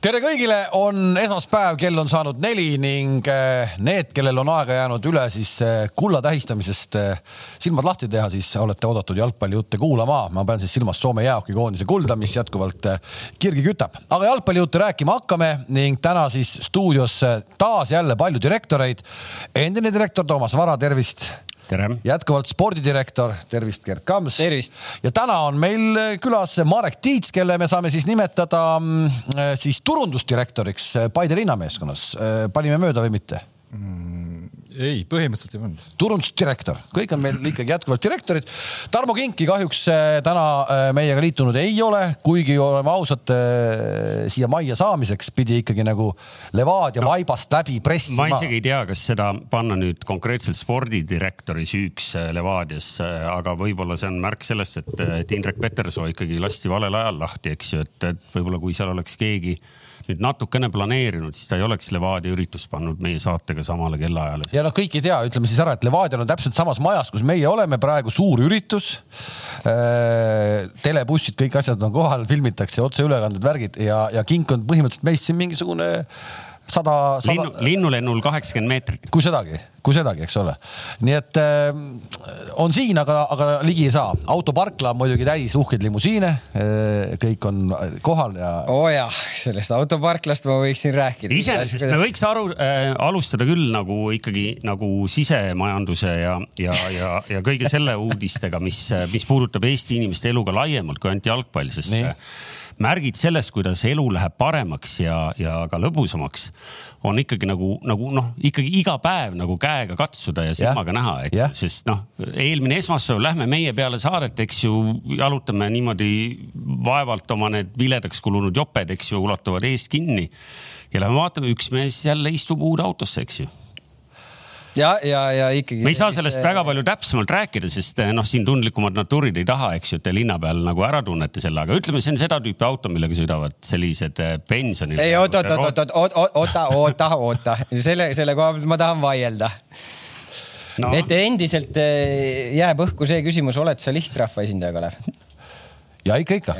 tere kõigile, on esmaspäev, kell on saanud neli ning eh, need, kellel on aega jäänud üle siis eh, kulla tähistamisest eh, silmad lahti teha, siis olete oodatud jalgpallijutte kuulama. ma pean siis silmas Soome jäähokikoondise kulda, mis jätkuvalt kirgi kütab. aga jalgpallijutte rääkima hakkame ning täna siis stuudios taas jälle palju direktoreid. endine direktor Toomas Vara, tervist jätkuvalt spordidirektor, tervist, Gerd Kams. ja täna on meil külas Marek Tiits, kelle me saame siis nimetada mm, siis turundusdirektoriks Paide linnameeskonnas. panime mööda või mitte mm,? Ei, põhimõtteliselt ei pannud. turundusdirektor, kõik on meil ikkagi jätkuvalt direktorid. Tarmo Kinki kahjuks äh, täna äh, meiega liitunud ei ole, kuigi oleme ausad, äh, siia majja saamiseks pidi ikkagi nagu Levadia no, vaibast läbi pressima. ma isegi ei tea, kas seda panna nüüd konkreetselt spordidirektori süüks Levadias, aga võib-olla see on märk sellest, et, et Indrek Petersoo ikkagi lasti valel ajal lahti, eks ju, et, et võib-olla kui seal oleks keegi nüüd natukene planeerinud, siis ta ei oleks Levadia üritust pannud meie saatega samale kellaajale. ja noh, kõik ei tea, ütleme siis ära, et Levadial on täpselt samas majas, kus meie oleme praegu, suur üritus äh,. telebussid, kõik asjad on kohal, filmitakse otseülekanded, värgid ja, ja kink on põhimõtteliselt meist siin mingisugune sada, sada.... linnu, linnulennul kaheksakümmend meetrit. kui sedagi, kui sedagi, eks ole. nii et äh, on siin, aga, aga ligi ei saa. autoparkla on muidugi täis uhkeid limusiine äh,. kõik on kohal ja. oo oh jah, sellest autoparklast ma võiksin rääkida. iseenesest me võiks aru äh,, alustada küll nagu ikkagi nagu sisemajanduse ja, ja, ja, ja kõige selle uudistega, mis, mis puudutab Eesti inimeste elu ka laiemalt kui ainult jalgpall, sest Nii märgid sellest, kuidas elu läheb paremaks ja, ja ka lõbusamaks, on ikkagi nagu, nagu noh, ikkagi iga päev nagu käega katsuda ja silmaga ja. näha, eks ju, sest noh, eelmine esmaspäev lähme meie peale saaret, eks ju, jalutame niimoodi vaevalt oma need viledaks kulunud joped, eks ju, ulatuvad eest kinni. ja lähme vaatame, üks mees jälle istub uude autosse, eks ju ja, ja, ja ikkagi. me ei saa sellest väga palju täpsemalt rääkida, sest eh, noh, siin tundlikumad natuurid ei taha, eks ju, et te linna peal nagu ära tunnete selle, aga ütleme, see on seda tüüpi auto, millega sõidavad sellised eh, pensionil. ei oot, oot, oot, oot, oot, oot, oota, oota, oota, selle, selle koha pealt ma tahan vaielda no.. et endiselt eh, jääb õhku see küsimus, oled sa lihtrahva esindaja, Kalev? ja ikka, ikka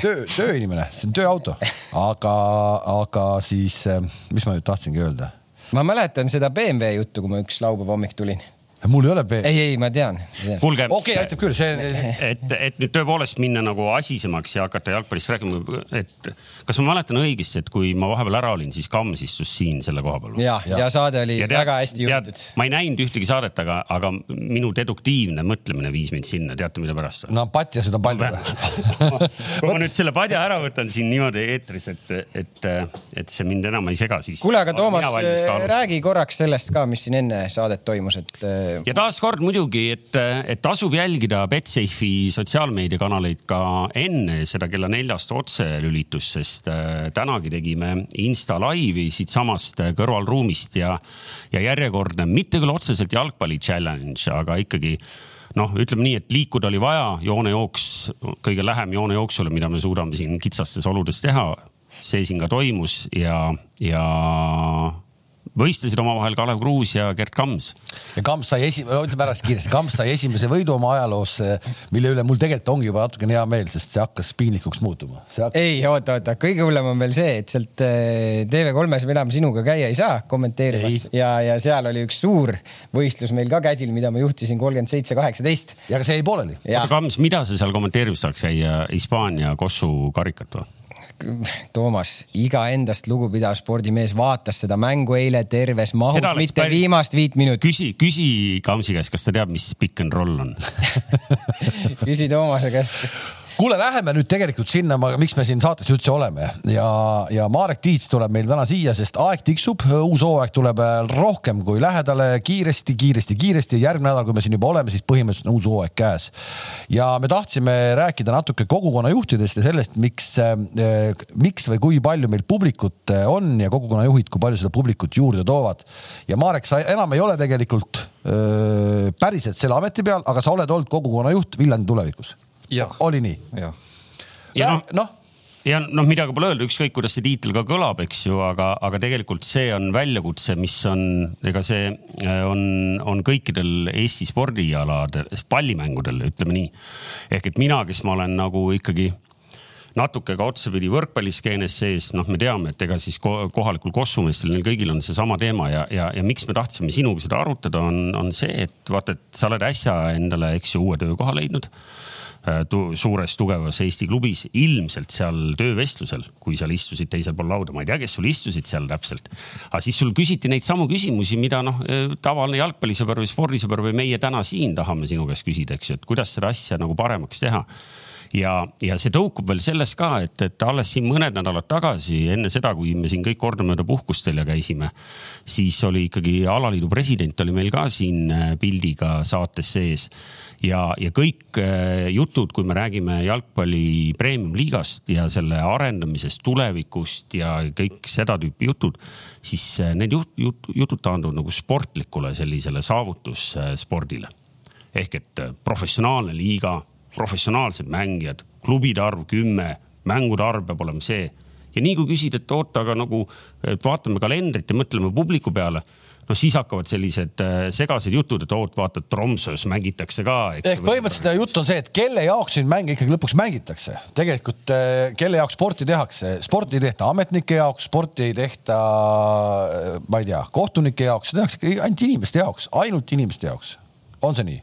töö, tööinimene, see on tööauto, aga, aga siis, mis ma nüüd tahtsingi öelda ma mäletan seda BMW juttu, kui ma üks laupäeva hommik tulin mul ei ole B. ei, ei, ma tean. kuulge. okei okay,, aitab küll, see. et, et nüüd tõepoolest minna nagu asisemaks ja hakata jalgpallist rääkima, et kas ma mäletan õigesti, et kui ma vahepeal ära olin, siis Kams istus siin selle koha peal? ja, ja., ja saade oli ja tead, väga hästi juhitud. ma ei näinud ühtegi saadet, aga, aga minu deduktiivne mõtlemine viis mind sinna, teate, mille pärast või? no patjasid on palju kui ma nüüd selle padja ära võtan siin niimoodi eetris, et, et, et see mind enam ei sega, siis. kuule, aga Toomas, räägi korraks sellest ka, mis siin enne saadet toimus, et ja taaskord muidugi, et, et tasub jälgida Betsafe'i sotsiaalmeediakanaleid ka enne seda kella neljast otselülitust, sest äh, tänagi tegime Insta laivi siitsamast kõrvalruumist ja, ja järjekordne, mitte küll otseselt jalgpalli challenge, aga ikkagi noh, ütleme nii, et liikuda oli vaja, joonejooks, kõige lähem joonejooksule, mida me suudame siin kitsastes oludes teha. see siin ka toimus ja, ja võistlesid omavahel Kalev Kruus ja Gerd Kams. ja Kams sai esi-, ütleme ära siis kiiresti, Kams sai esimese võidu oma ajaloos, mille üle mul tegelikult ongi juba natukene hea meel, sest see hakkas piinlikuks muutuma hakkas.... ei, oota, oota, kõige hullem on veel see, et sealt eh, TV3-s me enam sinuga käia ei saa kommenteerimas ei. ja, ja seal oli üks suur võistlus meil ka käsil, mida ma juhtisin kolmkümmend seitse, kaheksateist. ja aga see jäi pooleli. oota, Kams, mida sa seal kommenteerimas saaks käia, Hispaania kossu karikat või? Toomas, iga endast lugupidav spordimees vaatas seda mängu eile terves mahus, mitte päris... viimast viit minutit. küsi, küsi Kamsi käest, kas ta teab, mis pick and roll on küsi Toomase käest, kas kuule, läheme nüüd tegelikult sinna, miks me siin saates üldse oleme ja, ja Marek Tiits tuleb meil täna siia, sest aeg tiksub, uus hooaeg tuleb rohkem kui lähedale, kiiresti, kiiresti, kiiresti. järgmine nädal, kui me siin juba oleme, siis põhimõtteliselt on uus hooaeg käes. ja me tahtsime rääkida natuke kogukonnajuhtidest ja sellest, miks eh,, miks või kui palju meil publikut on ja kogukonnajuhid, kui palju seda publikut juurde toovad. ja Marek, sa enam ei ole tegelikult öö, eh, päriselt selle ameti peal, aga sa oled olnud kogukonnajuht Viljandi tulevikus oli nii? ja noh no, ja noh, midagi pole öelda, ükskõik kuidas see tiitel ka kõlab, eks ju, aga, aga tegelikult see on väljakutse, mis on, ega see äh, on, on kõikidel Eesti spordialadel, pallimängudel, ütleme nii. ehk et mina, kes ma olen nagu ikkagi natuke ka otsapidi võrkpalliskeenes sees, noh, me teame, et ega siis kohalikul kossumeestel, neil kõigil on seesama teema ja, ja, ja miks me tahtsime sinuga seda arutada, on, on see, et vaata, et sa oled äsja endale, eks ju, uue töökoha leidnud tu suures tugevas Eesti klubis, ilmselt seal töövestlusel, kui seal istusid teisel pool lauda, ma ei tea, kes sul istusid seal täpselt. aga siis sul küsiti neid samu küsimusi, mida noh, äh, tavaline jalgpallisõber või spordisõber või meie täna siin tahame sinu käest küsida, eks ju, et kuidas seda asja nagu paremaks teha. Ja, ja see tõukub veel sellest ka, et, et alles siin mõned nädalad tagasi, enne seda, kui me siin kõik kordamööda puhkustel ja käisime, siis oli ikkagi alaliidu president oli meil ka siin äh, pildiga saates sees ja, ja kõik äh, jutud, kui me räägime jalgpalli premium-liigast ja selle arendamisest, tulevikust ja kõik seda tüüpi jutud, siis äh, need jut, jut, jutud taanduvad nagu sportlikule sellisele saavutusspordile. ehk et äh, professionaalne liiga, professionaalsed mängijad, klubide arv kümme, mängude arv peab olema see ja nii kui küsid, et oota, aga nagu vaatame kalendrit ja mõtleme publiku peale no siis hakkavad sellised äh, segased jutud, et oot, vaata, Tromsös mängitakse ka. ehk põhimõtteliselt jutt on see, et kelle jaoks neid mänge ikkagi lõpuks mängitakse. tegelikult äh, kelle jaoks sporti tehakse, sporti ei tehta ametnike jaoks, sporti ei tehta, äh, ma ei tea, kohtunike jaoks, seda tehakse ainult inimeste jaoks, ainult inimeste jaoks. on see nii?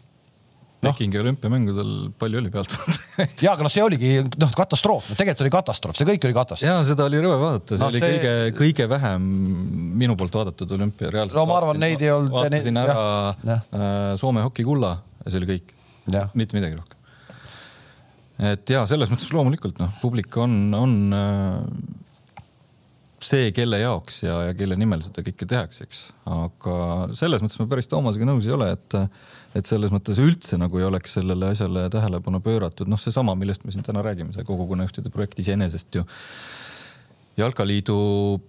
No.. Pekingi olümpiamängudel palju oli pealt ja, aga noh, see oligi noh, katastroof, tegelikult oli katastroof, see kõik oli katastroof. ja seda oli rõve vaadata, see no, oli see... kõige, kõige vähem minu poolt vaadatud olümpia reaalselt. no ma arvan, neid ei olnud. vaatasin ära ja. Äh, Soome hokikulla ja see oli kõik, mitte midagi rohkem. et ja selles mõttes loomulikult noh, publik on, on äh, see, kelle jaoks ja, ja kelle nimel seda kõike tehakse, eks. aga selles mõttes ma päris Toomasega nõus ei ole, et et selles mõttes üldse nagu ei oleks sellele asjale tähelepanu pööratud, noh, seesama, millest me siin täna räägime, see kogukonnajuhtide projekt iseenesest ju jalkaliidu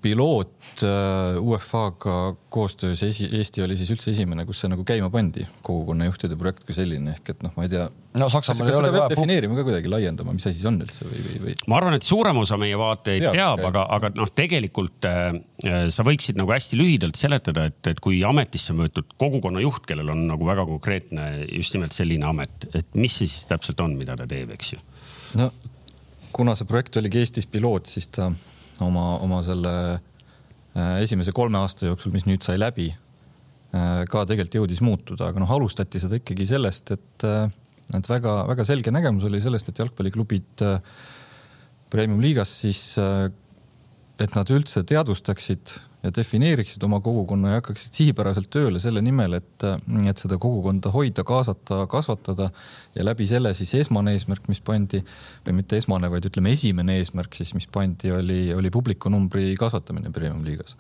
piloot äh, UEFA-ga koostöös Eesti oli siis üldse esimene, kus see nagu käima pandi, kogukonnajuhtide projekt kui selline ehk et noh, ma ei tea. no Saksamaal ei ole vaja. defineerima ka kuidagi, laiendama, mis asi see on üldse või, või, või? ma arvan, et suurem osa meie vaatajaid teab, teab, aga, aga noh, tegelikult äh, äh, sa võiksid nagu hästi lühidalt seletada, et, et kui ametisse on võetud kogukonnajuht, kellel on nagu väga konkreetne just nimelt selline amet, et mis siis täpselt on, mida ta teeb, eks ju? no kuna see projekt oligi Eestis piloot, siis ta oma, oma selle äh, esimese kolme aasta jooksul, mis nüüd sai läbi, äh, ka tegelikult jõudis muutuda, aga noh, alustati seda ikkagi sellest, et, äh, et väga-väga selge nägemus oli sellest, et jalgpalliklubid premium-liigas siis, et nad üldse teadvustaksid ja defineeriksid oma kogukonna ja hakkaksid sihipäraselt tööle selle nimel, et, et seda kogukonda hoida, kaasata, kasvatada ja läbi selle siis esmane eesmärk, mis pandi või mitte esmane, vaid ütleme, esimene eesmärk siis, mis pandi, oli, oli publikunumbri kasvatamine Premium-liigas.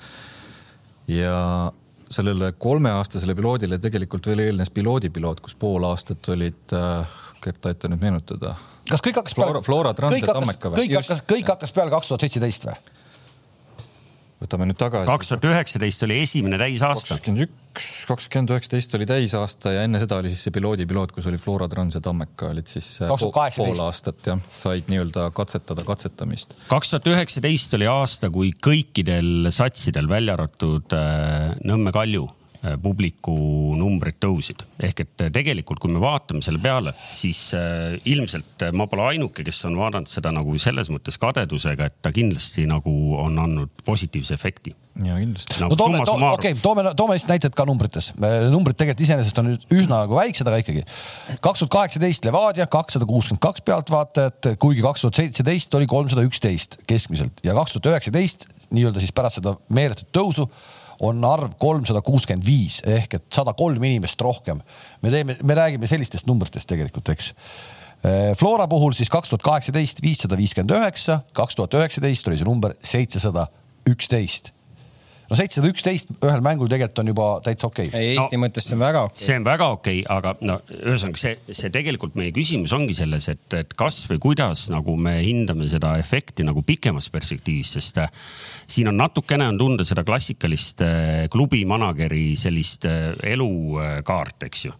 ja sellele kolmeaastasele piloodile tegelikult veel eelnes piloodipiloot, kus pool aastat olid äh,, Gert, aita nüüd meenutada. kas kõik hakkas peale? Flora, Flora Trans ja Tammeka või? kõik hakkas, kõik hakkas peale kaks tuhat seitseteist või? Võtame nüüd tagasi. kaks tuhat üheksateist oli esimene täisaasta. kakskümmend üks, kakskümmend üheksateist oli täisaasta ja enne seda oli siis see piloodi piloot, kus oli Flora Trans ja Tammeka olid siis äh, pool aastat jah, said nii-öelda katsetada katsetamist. kaks tuhat üheksateist oli aasta, kui kõikidel satsidel, välja arvatud äh, Nõmme Kalju publiku numbrid tõusid. ehk et äh, tegelikult, kui me vaatame selle peale, siis äh, ilmselt ma pole ainuke, kes on vaadanud seda nagu selles mõttes kadedusega, et ta kindlasti nagu on andnud positiivse efekti. ja kindlasti nagu. no toome, to, okei okay,, toome, toome lihtsalt näited ka numbrites. numbrid tegelikult iseenesest on üsna nagu väiksed, aga ikkagi. kaks tuhat kaheksateist Levadia kakssada kuuskümmend kaks pealtvaatajat, kuigi kaks tuhat seitseteist oli kolmsada üksteist keskmiselt ja kaks tuhat üheksateist nii-öelda siis pärast seda meeletut tõusu on arv kolmsada kuuskümmend viis ehk et sada kolm inimest rohkem. me teeme, me räägime sellistest numbritest tegelikult, eks. Eh, Flora puhul siis kaks tuhat kaheksateist viissada viiskümmend üheksa, kaks tuhat üheksateist oli see number seitsesada üksteist no seitsesada üksteist ühel mängul tegelikult on juba täitsa okei. Okay.. Eesti no, mõttes see on väga okei. okay.. see on väga okei okay,, aga no ühesõnaga see, see tegelikult meie küsimus ongi selles, et, et kas või kuidas nagu me hindame seda efekti nagu pikemas perspektiivis, sest äh, siin on natukene on tunda seda klassikalist äh, klubi manager'i sellist äh, elukaart, eks ju.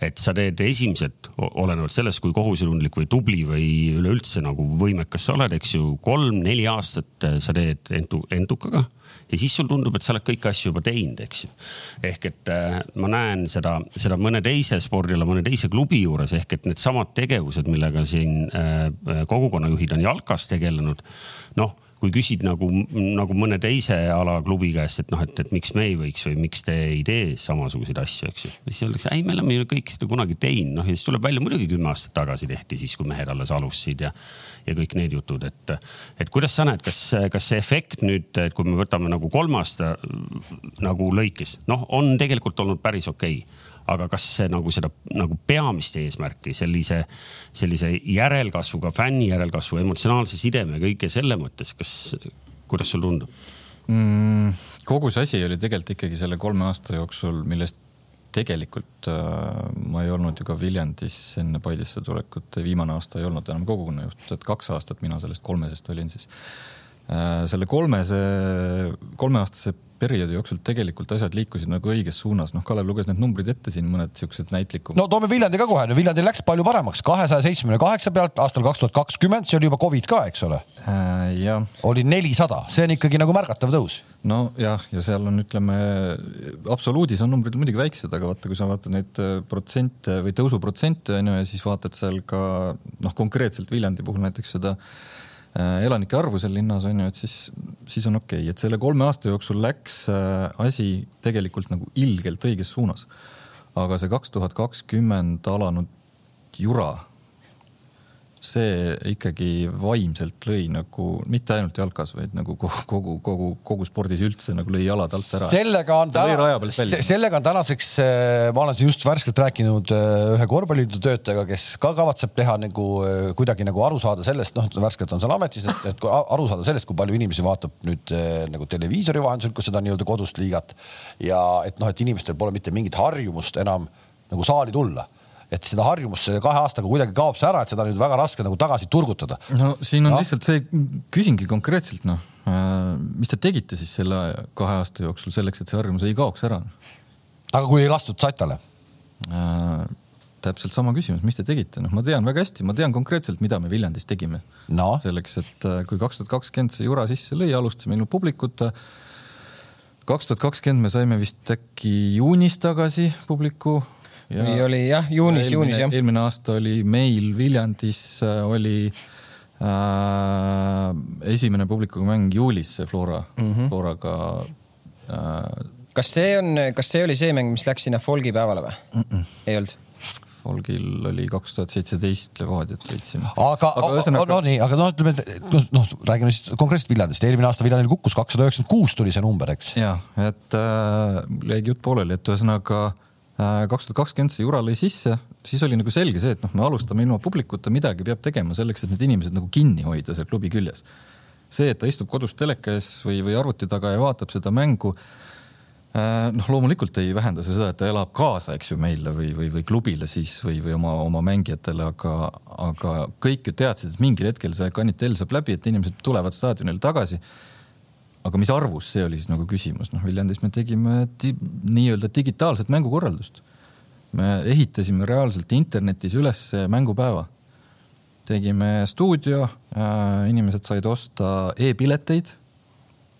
Et sa teed esimesed, olenevalt sellest, kui kohusetundlik või tubli või üleüldse nagu võimekas sa oled, eks ju, kolm-neli aastat sa teed entu, entukaga ja siis sul tundub, et sa oled kõiki asju juba teinud, eks ju. ehk et äh, ma näen seda, seda mõne teise spordiala, mõne teise klubi juures ehk et needsamad tegevused, millega siin äh, kogukonnajuhid on jalkas tegelenud, noh kui küsid nagu, nagu mõne teise ala klubi käest, et noh, et, et miks me ei võiks või miks te ei tee samasuguseid asju, eks ju. siis öeldakse, ei, me oleme ju kõik seda kunagi teinud, noh ja siis tuleb välja, muidugi kümme aastat tagasi tehti, siis kui mehed alles alustasid ja, ja kõik need jutud, et, et kuidas sa näed, kas, kas see efekt nüüd, et kui me võtame nagu kolme aasta nagu lõikes, noh, on tegelikult olnud päris okei okay aga kas see nagu seda nagu peamist eesmärki sellise, sellise järelkasvuga, fänni järelkasvu, emotsionaalse sideme, kõige selle mõttes, kas, kuidas sul tundub mm,? kogu see asi oli tegelikult ikkagi selle kolme aasta jooksul, millest tegelikult äh, ma ei olnud ju ka Viljandis enne Paidesse tulekut, viimane aasta ei olnud enam kogukonnajuht, et kaks aastat mina sellest kolmesest olin siis äh,. selle kolmese, kolmeaastase perioodi jooksul tegelikult asjad liikusid nagu õiges suunas, noh, Kalev luges need numbrid ette siin, mõned siuksed näitlikud. no toome Viljandi ka kohe, Viljandi läks palju paremaks, kahesaja seitsmekümne kaheksa pealt aastal kaks tuhat kakskümmend, see oli juba Covid ka, eks ole äh,. jah. oli nelisada, see on ikkagi nagu märgatav tõus. nojah, ja seal on, ütleme, absoluudis on numbrid muidugi väiksed, aga vaata, kui sa vaatad neid äh, protsente või tõusuprotsente on ju, ja siis vaatad seal ka noh, konkreetselt Viljandi puhul näiteks seda Äh, elanike arvu seal linnas on ju, et siis, siis on okei okay., et selle kolme aasta jooksul läks äh, asi tegelikult nagu ilgelt õiges suunas. aga see kaks tuhat kakskümmend alanud jura see ikkagi vaimselt lõi nagu mitte ainult jalkas, vaid nagu kogu, kogu, kogu, kogu spordis üldse nagu lõi jalad alt ära. sellega on täna, sellega on tänaseks, äh, ma olen siin just värskelt rääkinud äh, ühe korvpalliliidu töötajaga, kes ka kavatseb teha nagu äh, kuidagi nagu aru saada sellest, noh, värskelt on seal ametis, et, et aru saada sellest, kui palju inimesi vaatab nüüd nagu televiisori vahendusel, kus seda nii-öelda kodust liigat. Ja et noh, et inimestel pole mitte mingit harjumust enam nagu saali tulla et seda harjumust selle kahe aastaga kuidagi kaob see ära, et seda nüüd väga raske nagu tagasi turgutada. no siin on no. lihtsalt see, küsingi konkreetselt noh, äh, mis te tegite siis selle kahe aasta jooksul selleks, et see harjumus ei kaoks ära? aga kui ei lastud satale äh,? täpselt sama küsimus, mis te tegite, noh, ma tean väga hästi, ma tean konkreetselt, mida me Viljandis tegime no.. selleks, et äh, kui kaks tuhat kakskümmend see jura sisse lõi, alustasime ilma publikuta. kaks tuhat kakskümmend me saime vist äkki juunis tagasi publiku või oli jah, juunis, juunis jah. eelmine aasta oli meil Viljandis äh, oli äh, esimene publikuga mäng juulis, see Flora mm, -hmm. Floraga äh,. kas see on, kas see oli see mäng, mis läks sinna Folgi päevale või mm? -mm. ei olnud? Folgil oli kaks tuhat seitseteist Levadiat võitsime. aga, aga ühesõnaga... no nii, aga noh, ütleme, et noh, räägime siis konkreetselt Viljandist, eelmine aasta Viljandil kukkus kakssada üheksakümmend kuus tuli see number, eks? ja, et äh, jäigi jutt pooleli, et ühesõnaga Äh, kaks tuhat kakskümmend see jura lõi sisse, siis oli nagu selge see, et noh, me alustame ilma publikuta, midagi peab tegema selleks, et need inimesed nagu kinni hoida seal klubi küljes. see, et ta istub kodus teleka ees või, või arvuti taga ja vaatab seda mängu äh, noh, loomulikult ei vähenda see seda, et ta elab kaasa, eks ju, meile või, või, või klubile siis või, või oma, oma mängijatele, aga, aga kõik ju teadsid, et mingil hetkel see kanitell saab läbi, et inimesed tulevad staadionile tagasi aga mis arvus, see oli siis nagu küsimus, noh Viljandis me tegime di nii-öelda digitaalset mängukorraldust. me ehitasime reaalselt internetis üles mängupäeva. tegime stuudio äh,, inimesed said osta e-pileteid,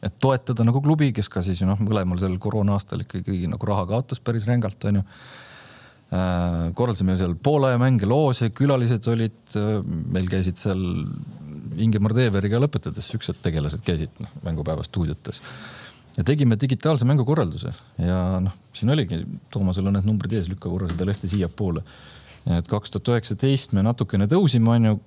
et toetada nagu klubi, kes ka siis ju noh, mõlemal sel koroona aastal ikkagi nagu raha kaotas päris rängalt, onju äh,. korraldasime seal poole mänge, loose, külalised olid, äh, meil käisid seal Ingemar Teeveriga lõpetades siuksed tegelased käisid noh, mängupäeva stuudiotes. ja tegime digitaalse mängukorralduse ja noh, siin oligi, Toomasel on need numbrid ees, lükka korra seda lehte siiapoole. et kaks tuhat üheksateist me natukene tõusime, onju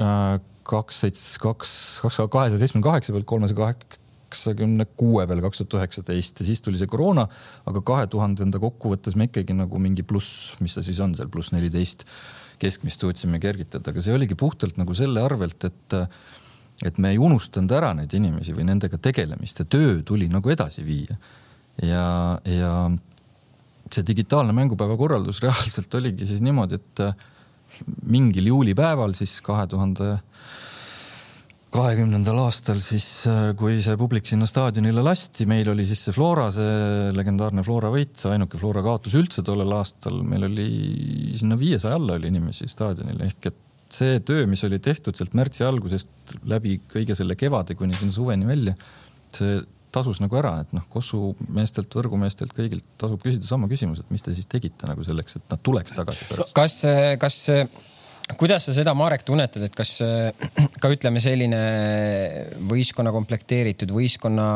äh,, kaks, seitse, kaks, kaks, kahesaja seitsmekümne kaheksa pealt kolmesaja kaheksakümne kuue peale kaks tuhat üheksateist ja siis tuli see koroona, aga kahe tuhandenda kokkuvõttes me ikkagi nagu mingi pluss, mis see siis on seal, pluss neliteist keskmist suutsime kergitada, aga see oligi puhtalt nagu selle arvelt, et et me ei unustanud ära neid inimesi või nendega tegelemist ja töö tuli nagu edasi viia. ja, ja see digitaalne mängupäeva korraldus reaalselt oligi siis niimoodi, et mingil juulipäeval siis kahe tuhande kahekümnendal aastal siis, äh, kui see publik sinna staadionile lasti, meil oli siis see Flora, see legendaarne Flora võit, see ainuke Flora kaotus üldse tollel aastal, meil oli sinna viiesaja alla oli inimesi staadionil ehk et see töö, mis oli tehtud sealt märtsi algusest läbi kõige selle kevade kuni sinna suveni välja, see tasus nagu ära, et noh, Kossu meestelt, võrgumeestelt, kõigilt tasub küsida sama küsimus, et mis te siis tegite nagu selleks, et nad tuleks tagasi pärast. kas, kas kuidas sa seda, Marek, tunnetad, et kas ka ütleme, selline võistkonna komplekteeritud võistkonna,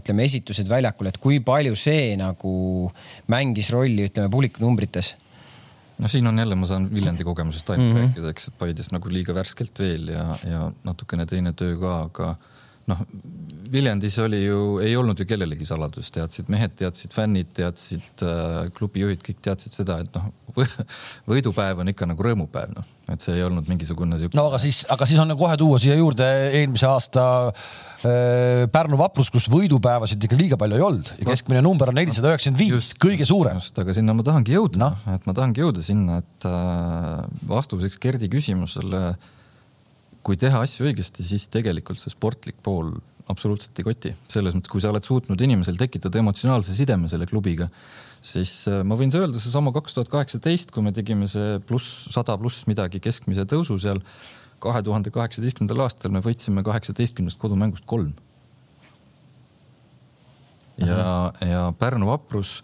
ütleme, esitused väljakul, et kui palju see nagu mängis rolli, ütleme, publiku numbrites? no siin on jälle, ma saan Viljandi kogemusest ainult mm -hmm. rääkida, eks, et Paides nagu liiga värskelt veel ja, ja natukene teine töö ka, aga noh, Viljandis oli ju, ei olnud ju kellelegi saladus, teadsid mehed, teadsid fännid, teadsid äh, klubijuhid, kõik teadsid seda, et noh, võidupäev on ikka nagu rõõmupäev, noh, et see ei olnud mingisugune siuke. no aga siis, aga siis on kohe tuua siia juurde eelmise aasta äh, Pärnu vaprus, kus võidupäevasid ikka liiga palju ei olnud ja keskmine number on nelisada üheksakümmend viis, kõige suurem. just, aga sinna ma tahangi jõuda no., et ma tahangi jõuda sinna, et äh, vastuseks Gerdi küsimusele, kui teha asju õigesti, siis tegelikult see sportlik pool absoluutselt ei koti. selles mõttes, kui sa oled suutnud inimesel tekitada emotsionaalse sideme selle klubiga, siis äh, ma võin öelda seesama kaks tuhat kaheksateist, kui me tegime see pluss sada pluss midagi keskmise tõusu seal. kahe tuhande kaheksateistkümnendal aastal me võitsime kaheksateistkümnest kodumängust kolm. ja, ja Pärnu vaprus,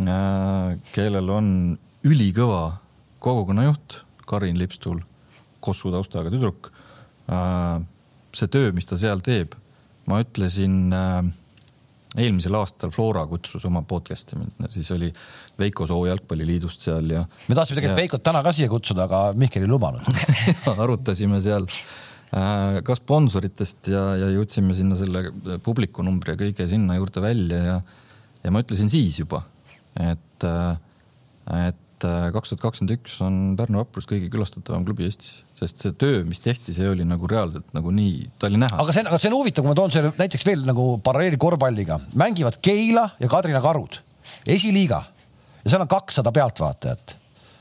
äh, kellel on ülikõva kogukonnajuht Karin Lipstul, Kossu taustaga tüdruk. Äh, see töö, mis ta seal teeb, ma ütlesin äh, eelmisel aastal Flora kutsus oma podcast'i mind, siis oli Veiko Soo jalgpalliliidust seal ja. me tahtsime tegelikult ja... Veikot täna ka siia kutsuda, aga Mihkel ei lubanud arutasime seal äh, ka sponsoritest ja, ja jõudsime sinna selle publiku numbri ja kõige sinna juurde välja ja, ja ma ütlesin siis juba, et, et et kaks tuhat kakskümmend üks on Pärnu Vaprus kõige külastatavam klubi Eestis, sest see töö, mis tehti, see oli nagu reaalselt nagu nii, ta oli näha. aga see, aga see on huvitav, kui ma toon selle näiteks veel nagu paralleeli korvpalliga, mängivad Keila ja Kadrina Karud, esiliiga. Ja seal on kakssada pealtvaatajat.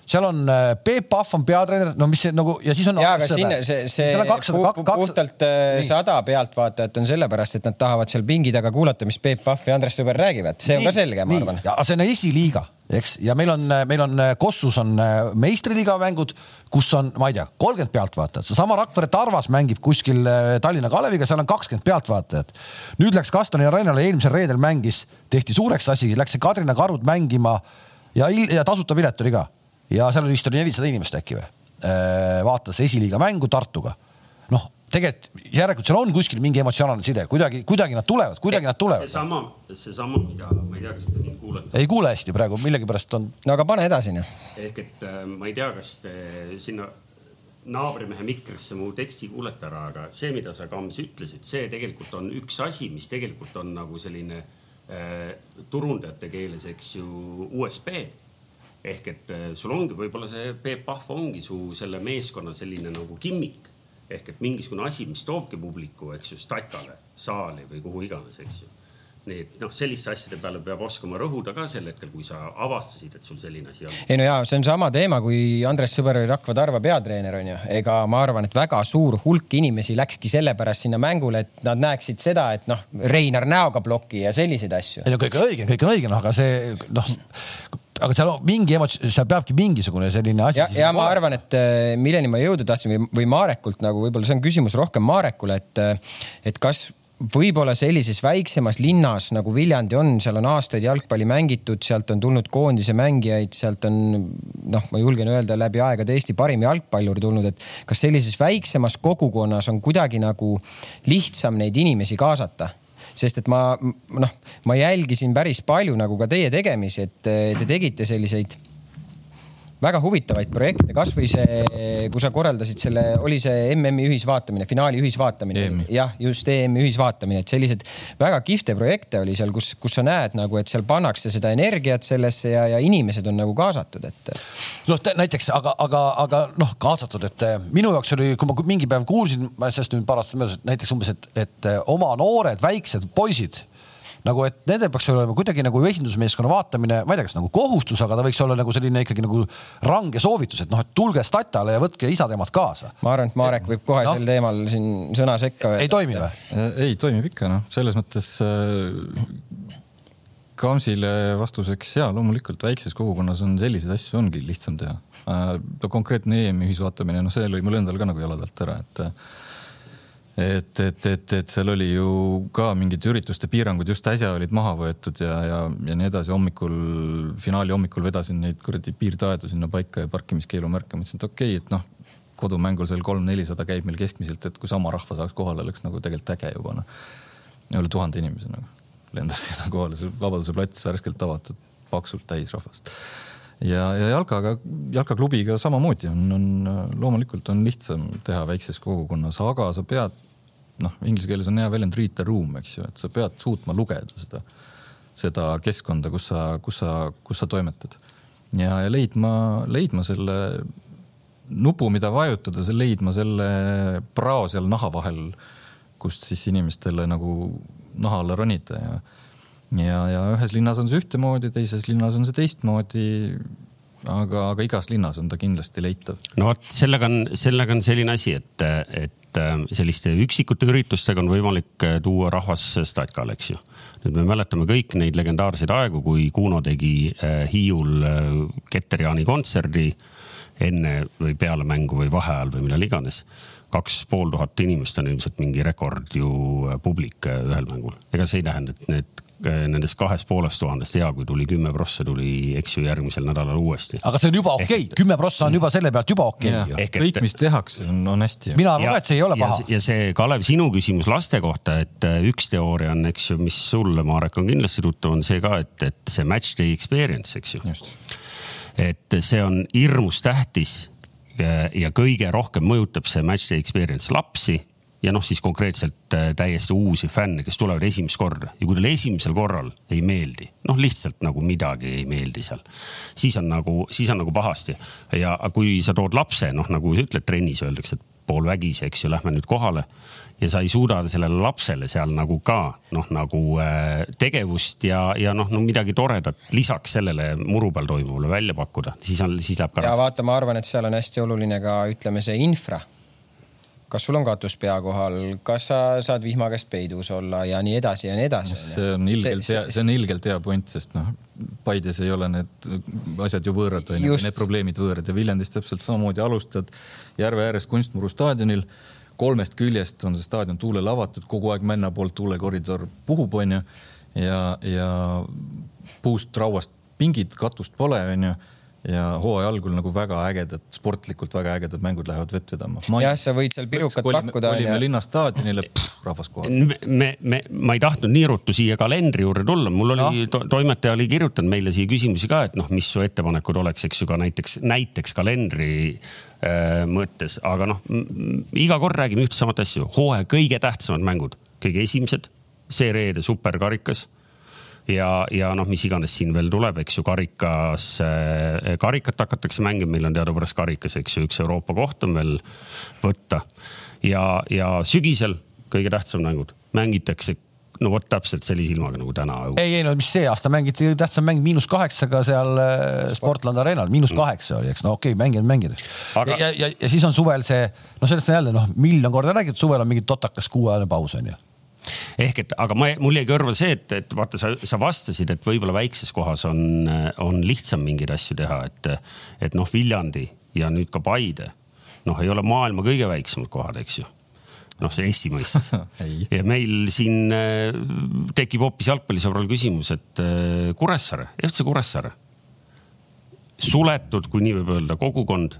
Seal on äh, Peep Pahv on peatreener, no mis see nagu ja siis on. ja, aga sinna see, see pu, puhtalt äh, sada pealtvaatajat on sellepärast, et nad tahavad seal pingi taga kuulata, mis Peep Pahv ja Andres Sõber räägivad, see on nii, ka selge, ma arvan. ja see on esiliiga, eks, ja meil on, meil on Kossus on äh, meistriliiga mängud, kus on, ma ei tea, kolmkümmend pealtvaatajat, seesama Rakvere Tarvas mängib kuskil Tallinna Kaleviga, seal on kakskümmend pealtvaatajat. nüüd läks Kastoni Arenale, eelmisel reedel mängis, tehti suureks asi, läks see Kadrina Karud mängima ja, ja tasuta pilet oli ka ja seal vist oli nelisada inimest äkki või? Äh, vaatas esiliiga mängu Tartuga. noh, tegelikult järelikult seal on kuskil mingi emotsionaalne side, kuidagi, kuidagi nad tulevad, kuidagi nad tulevad. seesama, seesama, mida ma ei tea, kas te mind kuulete. ei kuule hästi praegu, millegipärast on. no aga pane edasi noh. ehk et äh, ma ei tea, kas te sinna naabrimehe mikrisse mu teksti kuulete ära, aga see, mida sa, Kams, ütlesid, see tegelikult on üks asi, mis tegelikult on nagu selline äh, turundajate keeles, eks ju, USB ehk et äh, sul ongi võib-olla see Peep Pahv ongi su selle meeskonna selline nagu kimmik ehk et mingisugune asi, mis toobki publiku, eks ju, statale, saali või kuhu iganes, eks ju. nii et noh, selliste asjade peale peab oskama rõhuda ka sel hetkel, kui sa avastasid, et sul selline asi on. ei no ja see on sama teema, kui Andres Sõber oli Rakva Tarva peatreener on ju, ega ma arvan, et väga suur hulk inimesi läkski sellepärast sinna mängule, et nad näeksid seda, et noh, Reinar näoga ploki ja selliseid asju. ei no kõik on õige, kõik on õige, noh, aga see noh aga seal on mingi emotsioon, seal peabki mingisugune selline asi. ja, ja ma arvan, et äh, milleni ma jõuda tahtsin või, või Marekult nagu võib-olla see on küsimus rohkem Marekule, et, äh, et kas võib-olla sellises väiksemas linnas nagu Viljandi on, seal on aastaid jalgpalli mängitud, sealt on tulnud koondise mängijaid, sealt on noh, ma julgen öelda läbi aegade Eesti parim jalgpallur tulnud, et kas sellises väiksemas kogukonnas on kuidagi nagu lihtsam neid inimesi kaasata sest et ma noh, ma jälgisin päris palju nagu ka teie tegemisi, et te tegite selliseid väga huvitavaid projekte, kasvõi see, kui sa korraldasid selle, oli see MM-i ühisvaatamine, finaali ühisvaatamine. jah, just EM-i ühisvaatamine, et selliseid väga kihvte projekte oli seal, kus, kus sa näed nagu, et seal pannakse seda energiat sellesse ja, ja inimesed on nagu kaasatud, et. noh, näiteks, aga, aga, aga noh, kaasatud, et eh, minu jaoks oli, kui ma mingi päev kuulsin, sellest nüüd paar aastat möödas, et näiteks umbes, et, et eh, oma noored väiksed poisid nagu et nendel peaks olema kuidagi nagu esindusmeeskonna vaatamine, ma ei tea, kas nagu kohustus, aga ta võiks olla nagu selline ikkagi nagu range soovitus, et noh, et tulge statale ja võtke isad-emad kaasa. ma arvan, et Marek võib kohe no. sel teemal siin sõna sekka öelda. ei toimi või? Äh, ei, toimib ikka noh, selles mõttes äh, Kamsile vastuseks ja loomulikult väikses kogukonnas on selliseid asju ongi lihtsam teha äh,. konkreetne EM-i ühisvaatamine, noh, see lõi mul endal ka nagu jalad alt ära, et et, et, et, et seal oli ju ka mingid ürituste piirangud just äsja olid maha võetud ja, ja, ja nii edasi. hommikul, finaali hommikul vedasin neid kuradi piirtaedu sinna paika ja parkimiskeelumärke, mõtlesin, et okei okay,, et noh, kodumängul seal kolm-nelisada käib meil keskmiselt, et kui sama rahva saaks kohale, oleks nagu tegelikult äge juba noh. üle tuhande inimese nagu lendas sinna kohale, see Vabaduse plats värskelt avatud, paksult täis rahvast ja, ja jalkaga, jalkaklubiga samamoodi on, on loomulikult on lihtsam teha väikses kogukonnas, aga sa pead noh, inglise keeles on hea väljend read the room, eks ju, et sa pead suutma lugeda seda, seda keskkonda, kus sa, kus sa, kus sa toimetad. ja, ja leidma, leidma selle nupu, mida vajutada, leidma selle prao seal naha vahel, kust siis inimestele nagu naha alla ronida ja ja, ja ühes linnas on see ühtemoodi, teises linnas on see teistmoodi aga, aga igas linnas on ta kindlasti leitav. no vot, sellega on, sellega on selline asi, et, et äh, selliste üksikute üritustega on võimalik äh, tuua rahvas statkale, eks ju. nüüd me mäletame kõik neid legendaarseid aegu, kui Kuno tegi äh, Hiiul Keter-Jaani kontserdi enne või peale mängu või vaheajal või millal iganes kaks pool tuhat inimest on ilmselt mingi rekord ju publik ühel mängul. ega see ei tähenda, et need nendest kahest poolest tuhandest hea, kui tuli kümme prossa, tuli, eks ju, järgmisel nädalal uuesti. aga see on juba okei okay., kümme prossa on juba selle pealt juba okei okay.. kõik, mis tehakse, on, hästi. mina arvan, et see ei ole paha. ja see, Kalev, sinu küsimus laste kohta, et äh, üks teooria on, eks ju, mis sulle, Marek, on kindlasti tuttav, on see ka, et, et see match day experience, eks ju. et see on hirmus tähtis ja kõige rohkem mõjutab see match day experience lapsi ja noh, siis konkreetselt äh, täiesti uusi fänne, kes tulevad esimest korda ja kui talle esimesel korral ei meeldi, noh, lihtsalt nagu midagi ei meeldi seal, siis on nagu, siis on nagu pahasti. ja kui sa tood lapse, noh, nagu sa ütled, trennis öeldakse, et poolvägisi, eks ju, lähme nüüd kohale ja sa ei suuda sellele lapsele seal nagu ka noh, nagu äh, tegevust ja, ja noh no, midagi toredat lisaks sellele muru peal toimuvale välja pakkuda, siis on, siis läheb ka. ja vaata, ma arvan, et seal on hästi oluline ka ütleme, see infra kas sul on katus pea kohal, kas sa saad vihma käest peidus olla ja nii edasi ja nii edasi. see on ilgelt hea, see on ilgelt hea point, sest noh, Paides ei ole need asjad ju võõrad, onju, need probleemid võõrad ja Viljandis täpselt samamoodi alustad järve ääres Kunstmuru staadionil. kolmest küljest on see staadion tuulele avatud, kogu aeg männa poolt tuulekoridor puhub, onju. ja, ja puust, rauast pingid, katust pole, onju ja hooaja algul nagu väga ägedad, sportlikult väga ägedad mängud lähevad vett vedama. jah, sa võid seal pirukat olime, pakkuda. olime linnastaadionile, rahvas kohal. me, me, ma ei tahtnud nii ruttu siia kalendri juurde tulla, mul oli no. to,, toimetaja oli kirjutanud meile siia küsimusi ka, et noh, mis su ettepanekud oleks, eks ju, ka näiteks, näiteks kalendri äh, mõttes, aga noh, iga kord räägime ühte samat asju, hooaja kõige tähtsamad mängud, kõige esimesed, see reede superkarikas ja, ja noh, mis iganes siin veel tuleb, eks ju, karikas, eh, karikat hakatakse mängima, meil on teadupärast karikas, eks ju, üks Euroopa koht on veel võtta. ja, ja sügisel kõige tähtsamad mängud mängitakse no vot täpselt sellise ilmaga nagu täna. ei, ei no mis see aasta mängiti, tähtsam mäng miinus kaheksaga seal eh, Sportland Arenal, miinus mm. kaheksa oli, eks no okei okay,, mängijad, mängijad Aga.... ja, ja, ja siis on suvel see, noh, sellest on jälle noh, miljon korda räägitud, suvel on mingi totakas kuuajane paus on ju ehk et, aga ma, mul jäi kõrva see, et, et vaata, sa, sa vastasid, et võib-olla väikses kohas on, on lihtsam mingeid asju teha, et, et noh, Viljandi ja nüüd ka Paide, noh, ei ole maailma kõige väiksemad kohad, eks ju. Noh, see Eesti mõistes. Ja meil siin äh, tekib hoopis jalgpallisõbral küsimus, et äh, Kuressaare, FC Kuressaare, suletud, kui nii võib öelda, kogukond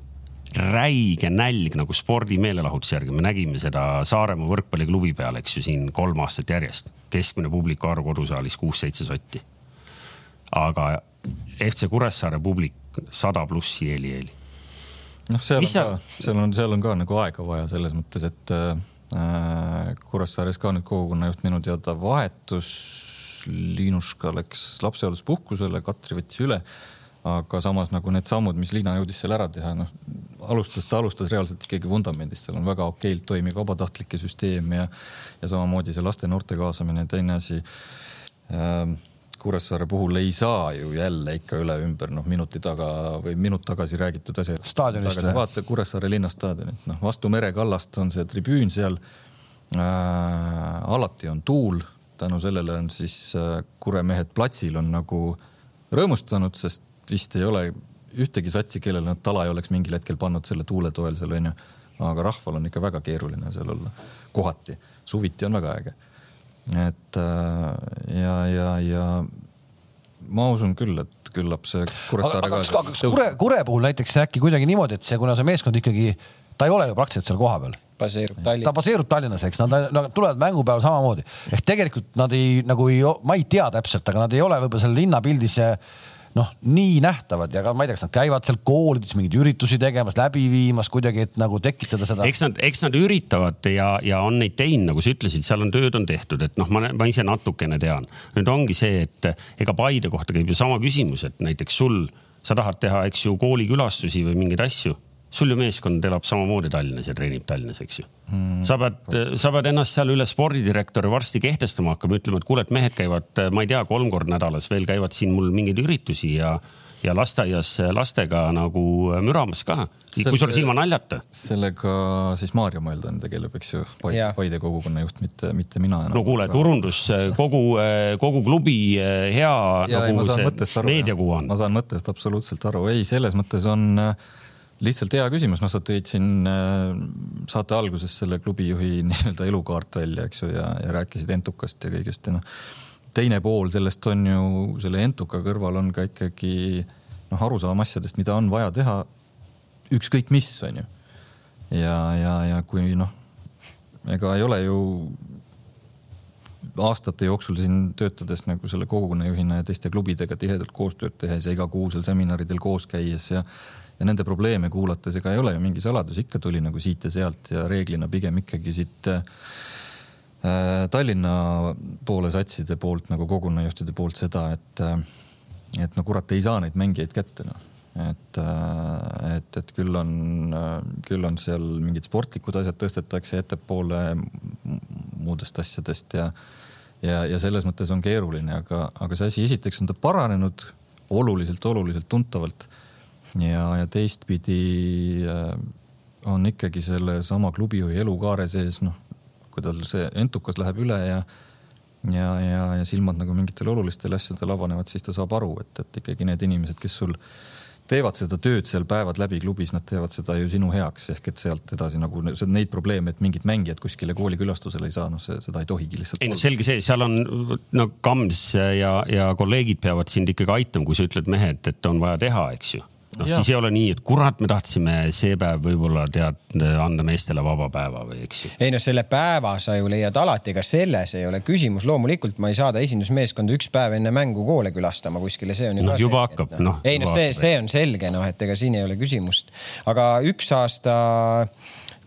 räige nälg nagu spordimeelelahutuse järgi, me nägime seda Saaremaa võrkpalliklubi peal, eks ju, siin kolm aastat järjest. keskmine publiku arv kodusaalis kuus-seitse sotti. aga FC Kuressaare publik sada plussi eeli-eeli. noh, seal Mis on ka, seal on, seal on ka nagu aega vaja selles mõttes, et äh, Kuressaares ka nüüd kogukonnajuht minu teada vahetus. Liinuška läks lapsehoolduspuhkusele, Katri võttis üle aga samas nagu need sammud, mis Liina jõudis seal ära teha, noh alustas, ta alustas reaalselt ikkagi vundamendist, seal on väga okeilt toimiv vabatahtlike süsteem ja, ja samamoodi see laste-noorte kaasamine, teine asi Ähm, Kuressaare puhul ei saa ju jälle ikka üle ümber, noh minuti taga või minut tagasi räägitud asja. staadionist või? vaata Kuressaare linnastaadionit, noh vastu merekallast on see tribüün seal äh,. alati on tuul, tänu sellele on siis äh, kuremehed platsil on nagu rõõmustanud, sest vist ei ole ühtegi satsi, kellele nad tala ei oleks mingil hetkel pannud selle tuule toel seal onju. aga rahval on ikka väga keeruline seal olla, kohati, suviti on väga äge et äh, ja, ja, ja ma usun küll, et küllap see Kuressaare ka. aga kas Kure, Kure puhul näiteks äkki kuidagi niimoodi, et see, kuna see meeskond ikkagi, ta ei ole ju praktiliselt seal kohapeal baseerub Tallinnas. ta baseerub Tallinnas, eks nad, nad tulevad mängupäeval samamoodi ehk tegelikult nad ei nagu ei, ma ei tea täpselt, aga nad ei ole võib-olla seal linnapildis noh, nii nähtavad ja ka ma ei tea, kas nad käivad seal koolides mingeid üritusi tegemas, läbi viimas kuidagi, et nagu tekitada seda. eks nad, eks nad üritavad ja, ja on neid teinud, nagu sa ütlesid, seal on tööd on tehtud, et noh, ma, ma ise natukene tean. nüüd ongi see, et ega Paide kohta käib ju sama küsimus, et näiteks sul, sa tahad teha, eks ju, koolikülastusi või mingeid asju sul ju meeskond elab samamoodi Tallinnas ja treenib Tallinnas, eks ju mm.. sa pead, sa pead ennast seal üle spordidirektori varsti kehtestama hakkama, ütlema, et kuule, et mehed käivad, ma ei tea, kolm korda nädalas veel käivad siin mul mingeid üritusi ja, ja lasteaias lastega nagu müramas ka. kusjuures ilma naljata. sellega siis Maarja Mõeldan tegeleb, eks ju, Paide, Paide kogukonna juht, mitte, mitte mina enam. no kuule, turundus, kogu, kogu klubi hea ja, nagu ei, see meediakuu on. ma saan mõttest absoluutselt aru, ei, selles mõttes on äh, lihtsalt hea küsimus, noh, sa tõid siin äh, saate alguses selle klubijuhi nii-öelda elukaart välja, eks ju, ja, ja rääkisid Entukast ja kõigest ja noh, teine pool sellest on ju selle Entuka kõrval on ka ikkagi noh, arusaam asjadest, mida on vaja teha. ükskõik mis, on ju. ja, ja, ja kui noh, ega ei ole ju aastate jooksul siin töötades nagu selle kogukonnajuhina ja teiste klubidega tihedalt koostööd tehes ja igakuusel seminaridel koos käies ja ja nende probleeme kuulates, ega ei ole ju mingi saladus, ikka tuli nagu siit ja sealt ja reeglina pigem ikkagi siit äh, Tallinna poole satside poolt nagu kogukonnajuhtide poolt seda, et, äh, et no kurat, ei saa neid mängijaid kätte noh. Et, äh, et, et küll on, äh, küll on seal mingid sportlikud asjad tõstetakse ettepoole muudest asjadest ja, ja, ja selles mõttes on keeruline, aga, aga see asi esiteks on ta paranenud oluliselt, oluliselt tuntavalt ja, ja teistpidi äh, on ikkagi sellesama klubijuhi elukaare sees, noh, kui tal see entukas läheb üle ja ja, ja, ja silmad nagu mingitele olulistele asjadele avanevad, siis ta saab aru, et, et ikkagi need inimesed, kes sul teevad seda tööd seal päevad läbi klubis, nad teevad seda ju sinu heaks, ehk et sealt edasi nagu neid probleeme, et mingid mängijad kuskile koolikülastusele ei saa, noh, seda ei tohigi lihtsalt. ei no selge see, seal on no Kams ja, ja kolleegid peavad sind ikkagi aitama, kui sa ütled mehed, et on vaja teha, eks ju noh, siis ei ole nii, et kurat, me tahtsime see päev võib-olla tead anda meestele vaba päeva või eks ju. ei noh, selle päeva sa ju leiad alati, ega selles ei ole küsimus, loomulikult ma ei saada esindusmeeskonda üks päev enne mängu koole külastama kuskile, see on ju no, ka juba selge, hakkab, noh. ei noh, see, see on selge, noh, et ega siin ei ole küsimust, aga üks aasta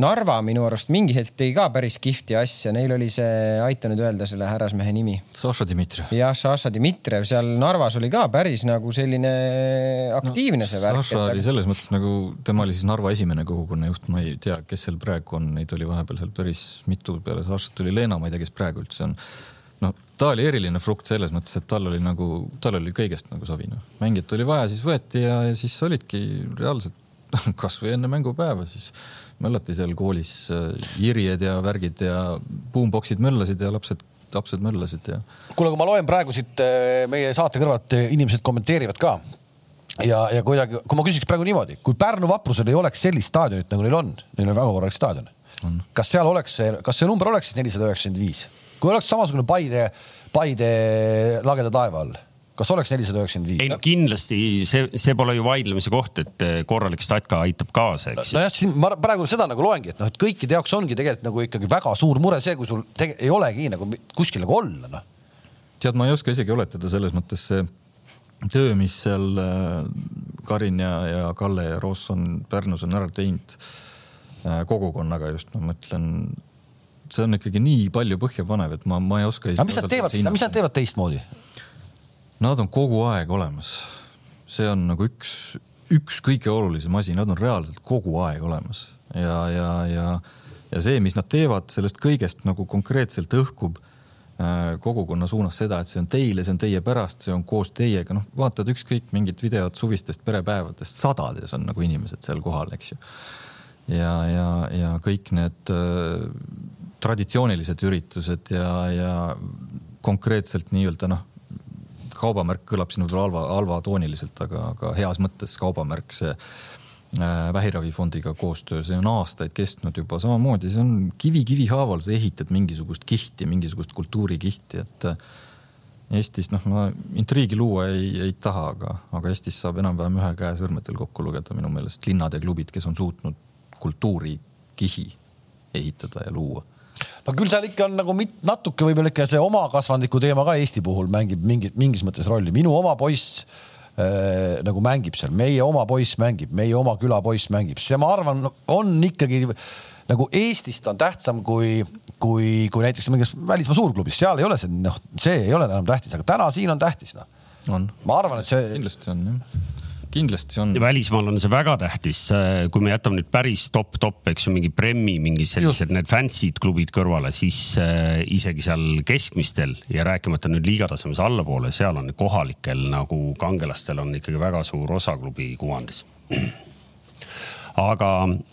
Narva minu arust mingi hetk tegi ka päris kihvti asja, neil oli see, aita nüüd öelda selle härrasmehe nimi. Saša Dmitrijev. jah, Saša Dmitrijev, seal Narvas oli ka päris nagu selline aktiivne no, see värk. Saša oli selles mõttes nagu, tema oli siis Narva esimene kogukonnajuht, ma ei tea, kes seal praegu on, neid oli vahepeal seal päris mitu, peale Sašat tuli Leena, ma ei tea, kes praegu üldse on noh, ta oli eriline frukt selles mõttes, et tal oli nagu, tal oli kõigest nagu savi, noh. mängijat oli vaja, siis võeti ja, ja siis olidki reaalselt kasvõi enne mängupäeva siis möllati seal koolis äh, irjed ja värgid ja boombox'id möllasid ja lapsed, lapsed möllasid ja. kuule, kui ma loen praegu siit äh, meie saate kõrvalt, äh, inimesed kommenteerivad ka ja, ja kuidagi, kui ma küsiks praegu niimoodi, kui Pärnu vaprusel ei oleks sellist staadionit, nagu neil on, neil on väga korralik staadion. kas seal oleks kas see number oleks siis nelisada üheksakümmend viis, kui oleks samasugune Paide, Paide lageda taeva all kas oleks nelisada üheksakümmend viis? ei no kindlasti see, see pole ju vaidlemise koht, et eh, korralik statka aitab kaasa, eks. nojah, siin ma praegu seda nagu loengi, et noh, et kõikide jaoks ongi tegelikult nagu ikkagi väga suur mure see, kui sul ei olegi nagu kuskil nagu olla, noh. tead, ma ei oska isegi oletada selles mõttes see töö, mis seal äh, Karin ja, ja Kalle ja Roos on Pärnus on ära teinud äh, kogukonnaga just, ma mõtlen see on ikkagi nii palju põhjapanev, et ma, ma ei oska. aga mis nad teevad, mis nad teevad teistmoodi? Nad on kogu aeg olemas. see on nagu üks, üks kõige olulisem asi, nad on reaalselt kogu aeg olemas ja, ja, ja, ja see, mis nad teevad, sellest kõigest nagu konkreetselt õhkub äh, kogukonna suunas seda, et see on teile, see on teie pärast, see on koos teiega, noh, vaatad ükskõik mingit videot suvistest perepäevadest, sadades on nagu inimesed seal kohal, eks ju. ja, ja, ja kõik need äh, traditsioonilised üritused ja, ja konkreetselt nii-öelda noh, kaubamärk kõlab siin võib-olla halva, halvatooniliselt, aga, aga heas mõttes kaubamärk, see äh, vähiravifondiga koostöö, see on aastaid kestnud juba samamoodi, see on kivi kivi haaval, sa ehitad mingisugust kihti, mingisugust kultuurikihti, et äh, Eestis noh, ma intriigi luua ei, ei taha, aga, aga Eestis saab enam-vähem ühe käe sõrmedel kokku lugeda minu meelest linnad ja klubid, kes on suutnud kultuurikihi ehitada ja luua no küll seal ikka on nagu mit, natuke võib-olla ikka see omakasvandiku teema ka Eesti puhul mängib mingit, mingis mõttes rolli. minu oma poiss äh, nagu mängib seal, meie oma poiss mängib, meie oma küla poiss mängib, see, ma arvan, on ikkagi nagu Eestist on tähtsam kui, kui, kui näiteks mingis välismaa suurklubis, seal ei ole see, noh, see ei ole enam tähtis, aga täna siin on tähtis, noh. ma arvan, et see. kindlasti on jah kindlasti on. välismaal on see väga tähtis, kui me jätame nüüd päris top-top, eks ju, mingi Premi, mingi sellised need fancy'd klubid kõrvale, siis äh, isegi seal keskmistel ja rääkimata nüüd liigatasemes allapoole, seal on kohalikel nagu kangelastel on ikkagi väga suur osa klubi kuvandis aga,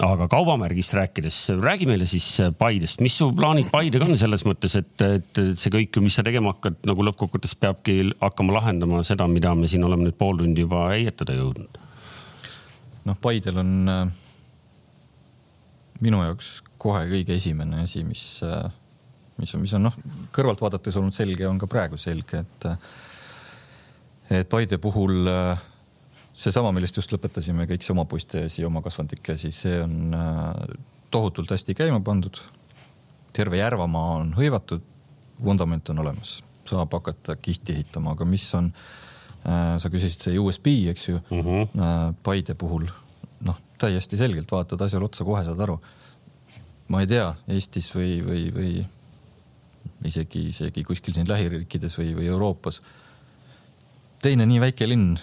aga kaubamärgist rääkides, räägi meile siis Paidest, mis su plaanid Paidega on selles mõttes, et, et see kõik, mis sa tegema hakkad, nagu lõppkokkuvõttes peabki hakkama lahendama seda, mida me siin oleme nüüd pool tundi juba heietada jõudnud? noh, Paidel on äh, minu jaoks kohe kõige esimene asi, mis äh,, mis on, mis on noh, kõrvalt vaadates olnud selge, on ka praegu selge, et äh, et Paide puhul äh, seesama, millest just lõpetasime, kõik see oma poistekesi, oma kasvandikesi, see on äh, tohutult hästi käima pandud. terve Järvamaa on hõivatud, vundament on olemas, saab hakata kihti ehitama, aga mis on, äh, sa küsisid see USB, eks ju mm, -hmm. Paide puhul noh, täiesti selgelt vaatad asjale otsa, kohe saad aru. ma ei tea, Eestis või, või, või isegi, isegi kuskil siin lähiriikides või, või Euroopas. teine nii väike linn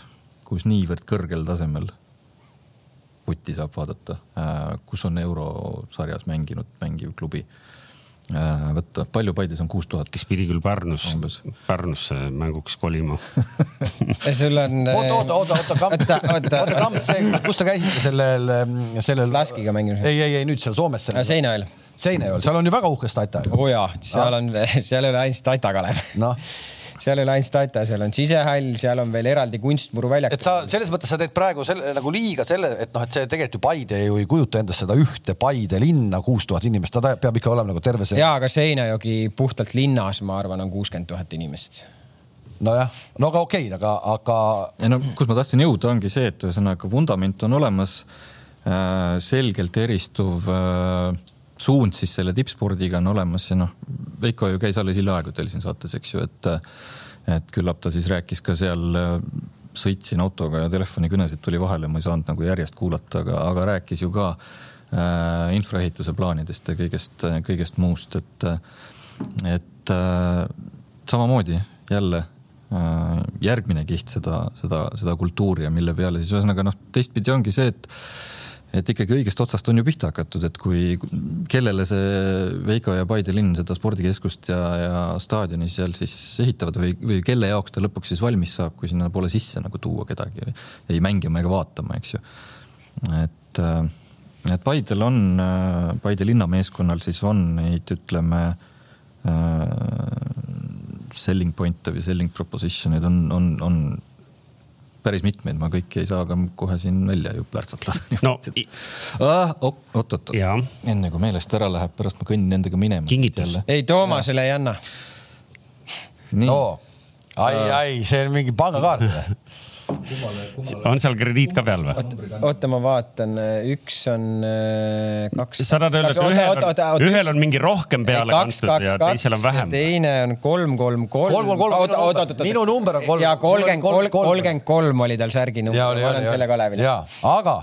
kus niivõrd kõrgel tasemel vutti saab vaadata, äh, kus on eurosarjas mänginud, mängiv klubi äh, võtta, palju Paides on kuus tuhat. kes pidi küll Pärnus, Pärnusse mänguks kolima sul on. oota, oota, oota, oota, Kamp, oota, Kamp, see, kus te käisite sellel, sellel. Slaskiga mängimas. ei, ei, ei nüüd seal Soomes. Seinaööl. Seinaööl, seal on ju väga uhke stata. oo oh jaa, seal on, seal ei ole ainult stata, Kalev. noh seal ei ole ainult stata, seal on sisehall, seal on veel eraldi kunstmuruväljak. et sa selles mõttes sa teed praegu selle nagu liiga selle, et noh, et see tegelikult ju Paide ju ei kujuta endast seda ühte Paide linna, kuus tuhat inimest, ta peab ikka olema nagu terve see. ja, aga Seinajoki puhtalt linnas, ma arvan, on kuuskümmend tuhat inimest nojah, no aga okei okay,, aga, aga. ei no kus ma tahtsin jõuda, ongi see, et ühesõnaga vundament on olemas äh,, selgelt eristuv äh, suund siis selle tippspordiga on olemas ja noh, Veiko ju käis alles hiljaaegu teil siin saates, eks ju, et, et küllap ta siis rääkis ka seal, sõitsin autoga ja telefonikõnesid tuli vahele, ma ei saanud nagu järjest kuulata, aga, aga rääkis ju ka äh, infraehituse plaanidest ja kõigest, kõigest muust, et, et äh, samamoodi jälle äh, järgmine kiht seda, seda, seda kultuuri ja mille peale siis ühesõnaga noh, teistpidi ongi see, et et ikkagi õigest otsast on ju pihta hakatud, et kui, kellele see Veiko ja Paide linn seda spordikeskust ja, ja staadioni seal siis ehitavad või, või kelle jaoks ta lõpuks siis valmis saab, kui sinna pole sisse nagu tuua kedagi ei mängima ega vaatama, eks ju. et, äh, et Paidel on, äh, Paide linnameeskonnal siis on neid, ütleme äh, selling point'e või selling proposition'id on, on, on päris mitmeid, ma kõiki ei saa ka kohe siin välja ju plärtsatada. no ah, oot-oot, enne kui meelest ära läheb, pärast ma kõnnin nendega minema. kingitus. ei, Toomasele ei anna. no ai, ai, see on mingi pangakaart või? on seal krediit ka peal või? oota, ma vaatan, üks on äh, kaks. sa tahad öelda, et ühel on, ühel on mingi rohkem peale kantud ja teisel on vähem? teine on kolm, kolm, kolm. kolm. oota, oota, minu number on kolm. ja kolmkümmend, kolmkümmend kolm oli tal särgi number. ma olen selle Kalevile. jaa, aga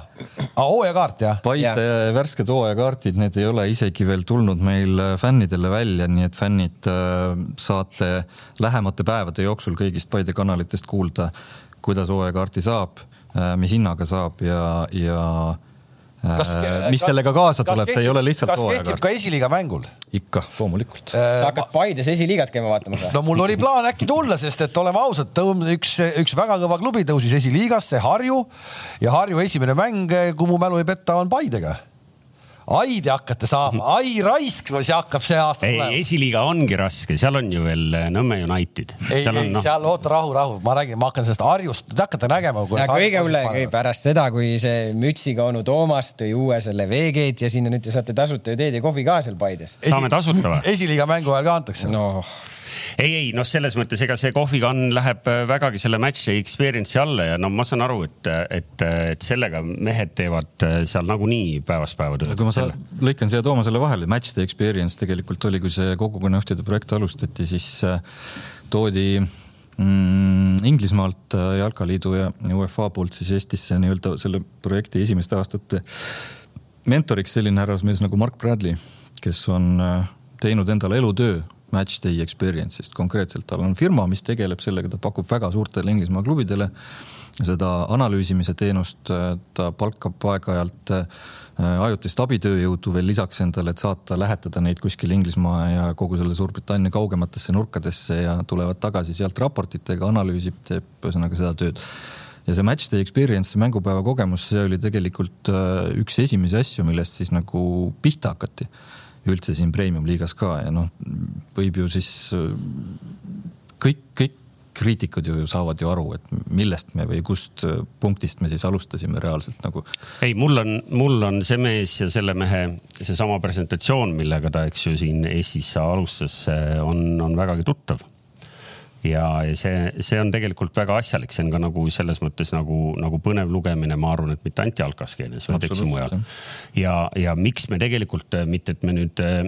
hooajakaart jah? Paide värsked hooajakaardid, need ei ole isegi veel tulnud meil fännidele välja, nii et fännid äh, saate lähemate päevade jooksul kõigist Paide kanalitest kuulda kuidas hooajakaarti saab, äh, mis hinnaga saab ja, ja Kas, mis sellega kaasa tuleb, see ei ole lihtsalt hooajakaart. kas kehtib ka esiliiga mängul? ikka, loomulikult. sa hakkad Paides esiliigat käima vaatamas või? no mul oli plaan äkki tulla, sest et oleme ausad, üks, üks väga kõva klubi tõusis esiliigasse, Harju ja Harju esimene mäng, kui mu mälu ei peta, on Paidega ai te hakkate saama, ai raisk, see hakkab see aasta ei, tulema. esiliiga ongi raske, seal on ju veel äh, Nõmme United. ei, ei no. seal oota rahu, rahu, ma räägin, ma hakkan sellest Harjust, te hakkate nägema. kõige hullem pärast seda, kui see mütsiga onu Toomas tõi uue selle VG-d ja sinna nüüd te saate tasuta ju teed ja kohvi ka seal Paides. saame tasuta või? esiliiga mängu ajal ka antakse. noh ei, ei noh, selles mõttes, ega see kohvikann läheb äh, vägagi selle match day experience'i alla ja no ma saan aru, et, et, et sellega mehed teevad äh, seal nagunii päevast päeva tööd. kui ma saan, lõikan siia Toomasele vahele, match day experience tegelikult oli, kui see kogukonnajuhtide projekt alustati, siis äh, toodi mm, Inglismaalt Jalkaliidu ja UEFA poolt siis Eestisse nii-öelda selle projekti esimeste aastate mentoriks selline härrasmees nagu Mark Bradley, kes on teinud endale elutöö Matchday Experience'ist konkreetselt, tal on firma, mis tegeleb sellega, ta pakub väga suurtele Inglismaa klubidele seda analüüsimise teenust, ta palkab aeg-ajalt äh, ajutist abitööjõudu veel lisaks endale, et saata, lähetada neid kuskile Inglismaa ja kogu selle Suurbritannia kaugematesse nurkadesse ja tulevad tagasi sealt raportitega, analüüsib, teeb ühesõnaga seda tööd. Ja see match day experience, see mängupäeva kogemus, see oli tegelikult äh, üks esimesi asju, millest siis nagu pihta hakati üldse siin premium-liigas ka ja noh, võib ju siis kõik, kõik kriitikud ju saavad ju aru, et millest me või kust punktist me siis alustasime reaalselt nagu. ei, mul on, mul on see mees ja selle mehe seesama presentatsioon, millega ta, eks ju, siin Eestis alustas, on, on vägagi tuttav ja, ja see, see on tegelikult väga asjalik, see on ka nagu selles mõttes nagu, nagu põnev lugemine, ma arvan, et mitte ainult jalkas keeles, vaid eks mujal. ja, ja miks me tegelikult mitte, et me nüüd äh,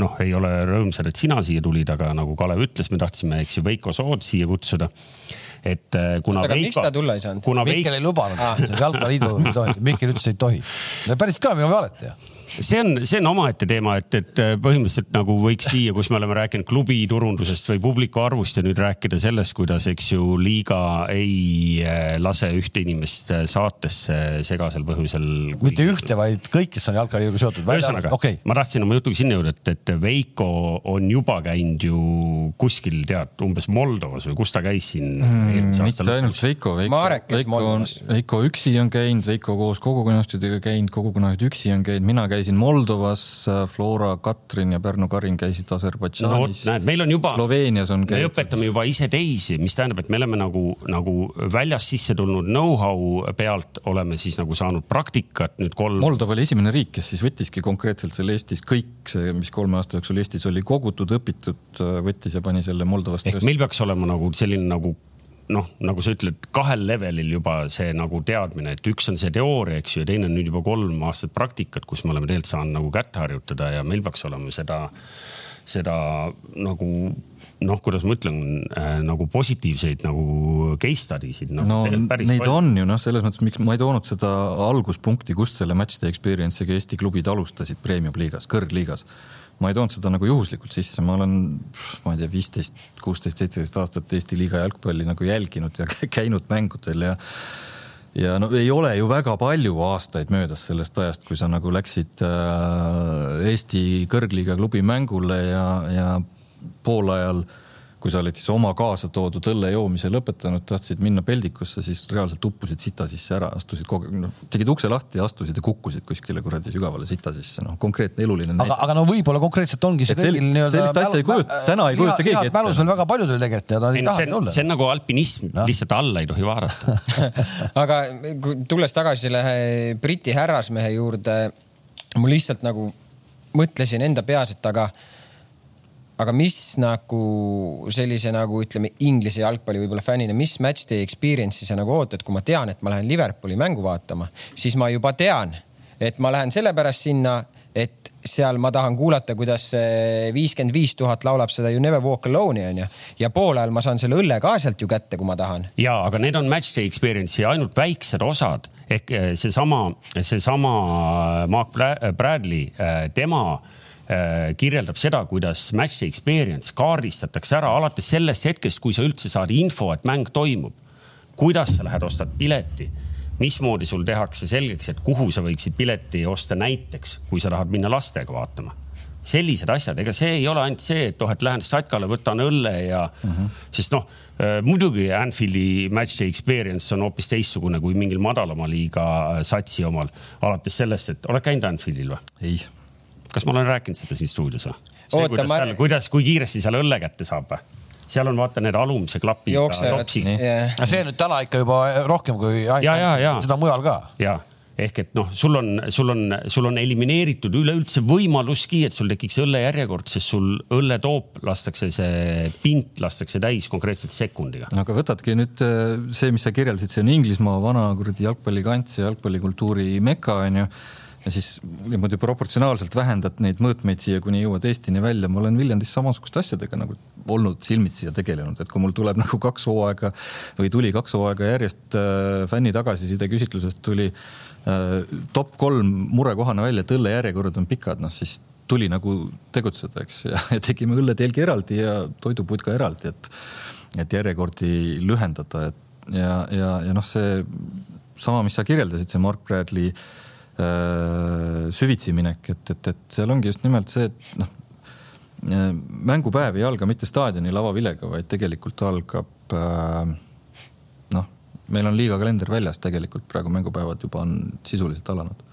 noh, ei ole rõõmsad, et sina siia tulid, aga nagu Kalev ütles, me tahtsime, eks ju, Veiko Sood siia kutsuda et äh, kuna aga Veiko. miks ta tulla ei saanud? Mihkel ei lubanud ah., jalkaliidu ei tohi, Mihkel ütles, et ei tohi. päriselt ka, me valeta ju see on, see on omaette teema, et, et äh, põhimõtteliselt nagu võiks siia, kus me oleme rääkinud klubi turundusest või publiku arvust ja nüüd rääkida sellest, kuidas, eks ju, liiga ei äh, lase ühte inimest äh, saatesse segasel põhjusel kui.... mitte ühte, vaid kõik, kes on jalgpalliga seotud. ühesõnaga okay., ma tahtsin oma jutuga sinna jõuda, et, et Veiko on juba käinud ju kuskil tead umbes Moldovas või kus ta käis siin mm,? mitte ainult Veiko, Veiko, Veiko, Veiko üksi on käinud, Veiko koos kogukonnajuhtidega käinud, kogukonnajuht üksi on käinud, mina käisin käisin Moldovas, Flora, Katrin ja Pärnu Karin käisid Aserbaidžaanis no,. näed, meil on juba. Sloveenias on käidud. me õpetame juba ise teisi, mis tähendab, et me oleme nagu, nagu väljast sisse tulnud know-how pealt oleme siis nagu saanud praktikat nüüd kolm. Moldova oli esimene riik, kes siis võttiski konkreetselt selle Eestis kõik see, mis kolme aasta jooksul Eestis oli kogutud, õpitud, võttis ja pani selle Moldovast. ehk meil peaks olema nagu selline nagu noh, nagu sa ütled, kahel levelil juba see nagu teadmine, et üks on see teooria, eks ju, ja teine on nüüd juba kolm aastat praktikat, kus me oleme tegelikult saanud nagu kätt harjutada ja meil peaks olema seda, seda nagu noh, kuidas ma ütlen äh, nagu positiivseid nagu case study sid no,. no neid palju. on ju noh, selles mõttes, miks ma ei toonud seda alguspunkti, kust selle match day experience'iga Eesti klubid alustasid premium liigas, kõrgliigas ma ei toonud seda nagu juhuslikult sisse, ma olen, ma ei tea, viisteist, kuusteist, seitseteist aastat Eesti liiga jalgpalli nagu jälginud ja käinud mängudel ja ja no ei ole ju väga palju aastaid möödas sellest ajast, kui sa nagu läksid äh, Eesti kõrgliiga klubi mängule ja, ja poolajal äh, kui sa olid siis oma kaasa toodud õlle joomise lõpetanud, tahtsid minna peldikusse, siis reaalselt uppusid sita sisse ära, astusid kogu aeg, noh, tegid ukse lahti ja astusid ja kukkusid kuskile kuradi sügavale sita sisse, noh, konkreetne eluline näide. aga, aga no võib-olla konkreetselt ongi see kõigil nii-öelda. sellist asja ei kujuta, täna ei kujuta keegi ette. mälus on väga paljudel tegelikult ja nad ei, taha olla. see on nagu alpinism no., lihtsalt alla ei tohi vaadata aga tulles tagasi selle Briti härrasmehe juurde, mul lihtsalt nagu mõtlesin enda peas, et aga aga mis nagu sellise nagu ütleme, Inglise jalgpalli võib-olla fännina, mis match day experience'i sa nagu ootad, kui ma tean, et ma lähen Liverpooli mängu vaatama, siis ma juba tean, et ma lähen sellepärast sinna, et seal ma tahan kuulata, kuidas viiskümmend viis tuhat laulab seda You never walk alone'i onju. ja poolajal ma saan selle õlle ka sealt ju kätte, kui ma tahan. ja, aga need on match day experience'i ainult väiksed osad ehk eh, seesama, seesama Mark Bradley, eh, tema Äh, kirjeldab seda, kuidas match experience kaardistatakse ära alates sellest hetkest, kui sa üldse saad info, et mäng toimub. kuidas sa lähed, ostad pileti mismoodi sul tehakse selgeks, et kuhu sa võiksid pileti osta näiteks, kui sa tahad minna lastega vaatama sellised asjad, ega see ei ole ainult see, et noh, et lähen Satkale, võtan õlle ja mm, -hmm. sest noh äh,, muidugi Anfieldi matchday experience on hoopis teistsugune kui mingil madalama liiga äh, satsi omal. alates sellest, et oled käinud Anfieldil või? ei. Kas ma olen rääkinud seda siin stuudios või? see, kuidas ma... seal, kuidas, kui kiiresti seal õlle kätte saab või? seal on vaata need alumise klapiga topsid. see nüüd täna ikka juba rohkem kui ainult seda mujal ka. ja ehk et noh, sul on, sul on, sul on elimineeritud üleüldse võimaluski, et sul tekiks õllejärjekord, sest sul õlletoop lastakse, see pint lastakse täis konkreetselt sekundiga. aga võtadki nüüd äh, see, mis sa kirjeldasid, see on Inglismaa vana kuradi jalgpallikants ja jalgpallikultuuri meka onju ja siis niimoodi proportsionaalselt vähendad neid mõõtmeid siia, kuni jõuad Eestini välja. ma olen Viljandis samasuguste asjadega nagu olnud silmitsi ja tegelenud, et kui mul tuleb nagu kaks hooaega või tuli kaks hooaega järjest äh, fänni tagasiside küsitlusest tuli äh, top kolm murekohana välja, et õllejärjekorrad on pikad, noh siis tuli nagu tegutseda, eks, ja, tegime õlletelgi eraldi ja toidupuid ka eraldi, et, et järjekordi lühendada, et ja, ja, ja noh, see sama, mis sa kirjeldasid, see Mark Bradley äh, süvitsi minek, et, et, et seal ongi just nimelt see, et noh, äh, mängupäev ei alga mitte staadioni lavavilega, vaid tegelikult algab äh, meil on liiga kalender väljas, tegelikult praegu mängupäevad juba on sisuliselt alanud.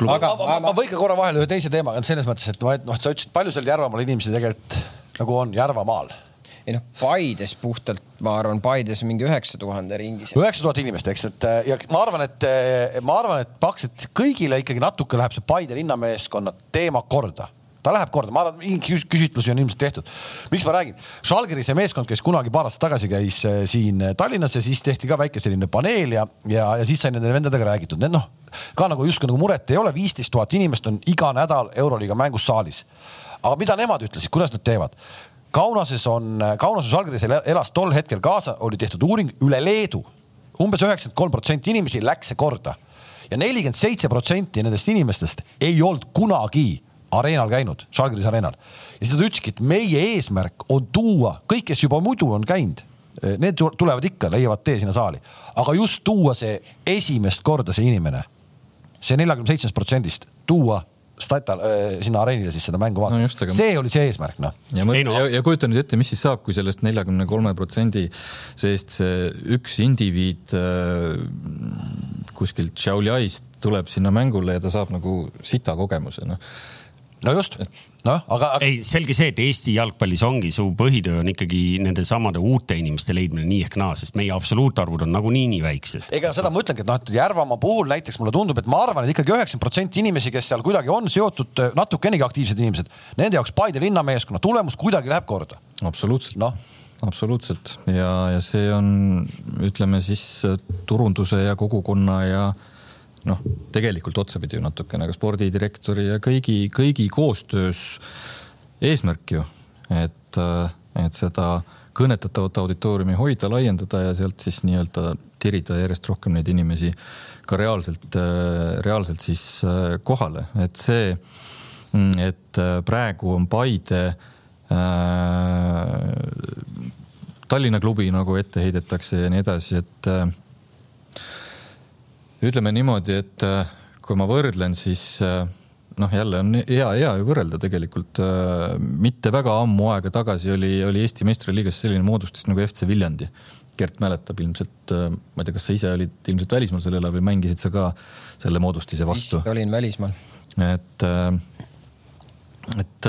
aga ma, ma, ma põikan korra vahele ühe teise teemaga, selles mõttes, et noh, et noh, sa ütlesid, palju seal Järvamaal inimesi tegelikult nagu on Järvamaal ei noh, Paides puhtalt, ma arvan, Paides mingi üheksa tuhande ringis. üheksa tuhat inimest, eks, et ja ma arvan, et ma arvan, et praktiliselt kõigile ikkagi natuke läheb see Paide linnameeskonna teema korda ta läheb korda, ma arvan, mingi küsitlusi on ilmselt tehtud. miks ma räägin? Žalgiris see meeskond, kes kunagi paar aastat tagasi käis äh, siin äh, Tallinnas ja siis tehti ka väike selline paneel ja, ja, ja siis sai nende vendadega räägitud, need noh, ka nagu justkui nagu muret ei ole, viisteist tuhat inimest on iga nädal Euroliiga mängus saalis. aga mida nemad ütlesid, kuidas nad teevad? Kaunases on, Kaunases Žalgiris elas tol hetkel kaasa, oli tehtud uuring üle Leedu. Umbes üheksakümmend kolm protsenti inimesi läks see korda. Ja nelikümmend seitse protsenti nendest inimestest ei olnud kunagi areenal käinud, Žalgiris areenal. ja siis nad ütlesidki, et meie eesmärk on tuua kõik, kes juba muidu on käinud, eh, need tulevad ikka, leiavad tee sinna saali, aga just tuua see esimest korda see inimene, see neljakümne seitsmest protsendist, tuua Statal äh, sinna areenile siis seda mängu vaatama no. Aga... see oli see eesmärk, noh. ja, no. ja, ja kujuta nüüd ette, mis siis saab, kui sellest neljakümne kolme protsendi seest see üks indiviid äh, kuskilt Šiauliaist tuleb sinna mängule ja ta saab nagu sita kogemuse, noh no just, noh, aga, ei, selge see, et Eesti jalgpallis ongi su põhitöö on ikkagi nende samade uute inimeste leidmine nii ehk naa, sest meie absoluutarvud on nagunii nii väiksed. ega seda ma ütlengi, et noh, et Järvamaa puhul näiteks mulle tundub, et ma arvan, et ikkagi üheksakümmend protsenti inimesi, kes seal kuidagi on seotud, natukenegi aktiivsed inimesed, nende jaoks Paide linnameeskonna tulemus kuidagi läheb korda. absoluutselt noh absoluutselt ja, ja see on, ütleme siis turunduse ja kogukonna ja äh, noh, tegelikult otsapidi ju natukene ka spordidirektori ja kõigi, kõigi koostöös eesmärk ju, et, et seda kõnetatavat auditooriumi hoida, laiendada ja sealt siis nii-öelda tirida järjest rohkem neid inimesi ka reaalselt, reaalselt siis kohale, et see, et praegu on Paide äh, Tallinna klubi nagu ette heidetakse ja nii edasi, et ütleme niimoodi, et äh, kui ma võrdlen, siis äh, noh, jälle on hea, hea ju võrrelda tegelikult. Äh, mitte väga ammu aega tagasi oli, oli Eesti meistriliigas selline moodustis nagu FC Viljandi. Gert mäletab ilmselt, ma ei tea, kas sa ise olid ilmselt välismaal sel ajal või mängisid sa ka selle moodustise vastu? olin välismaal. et, et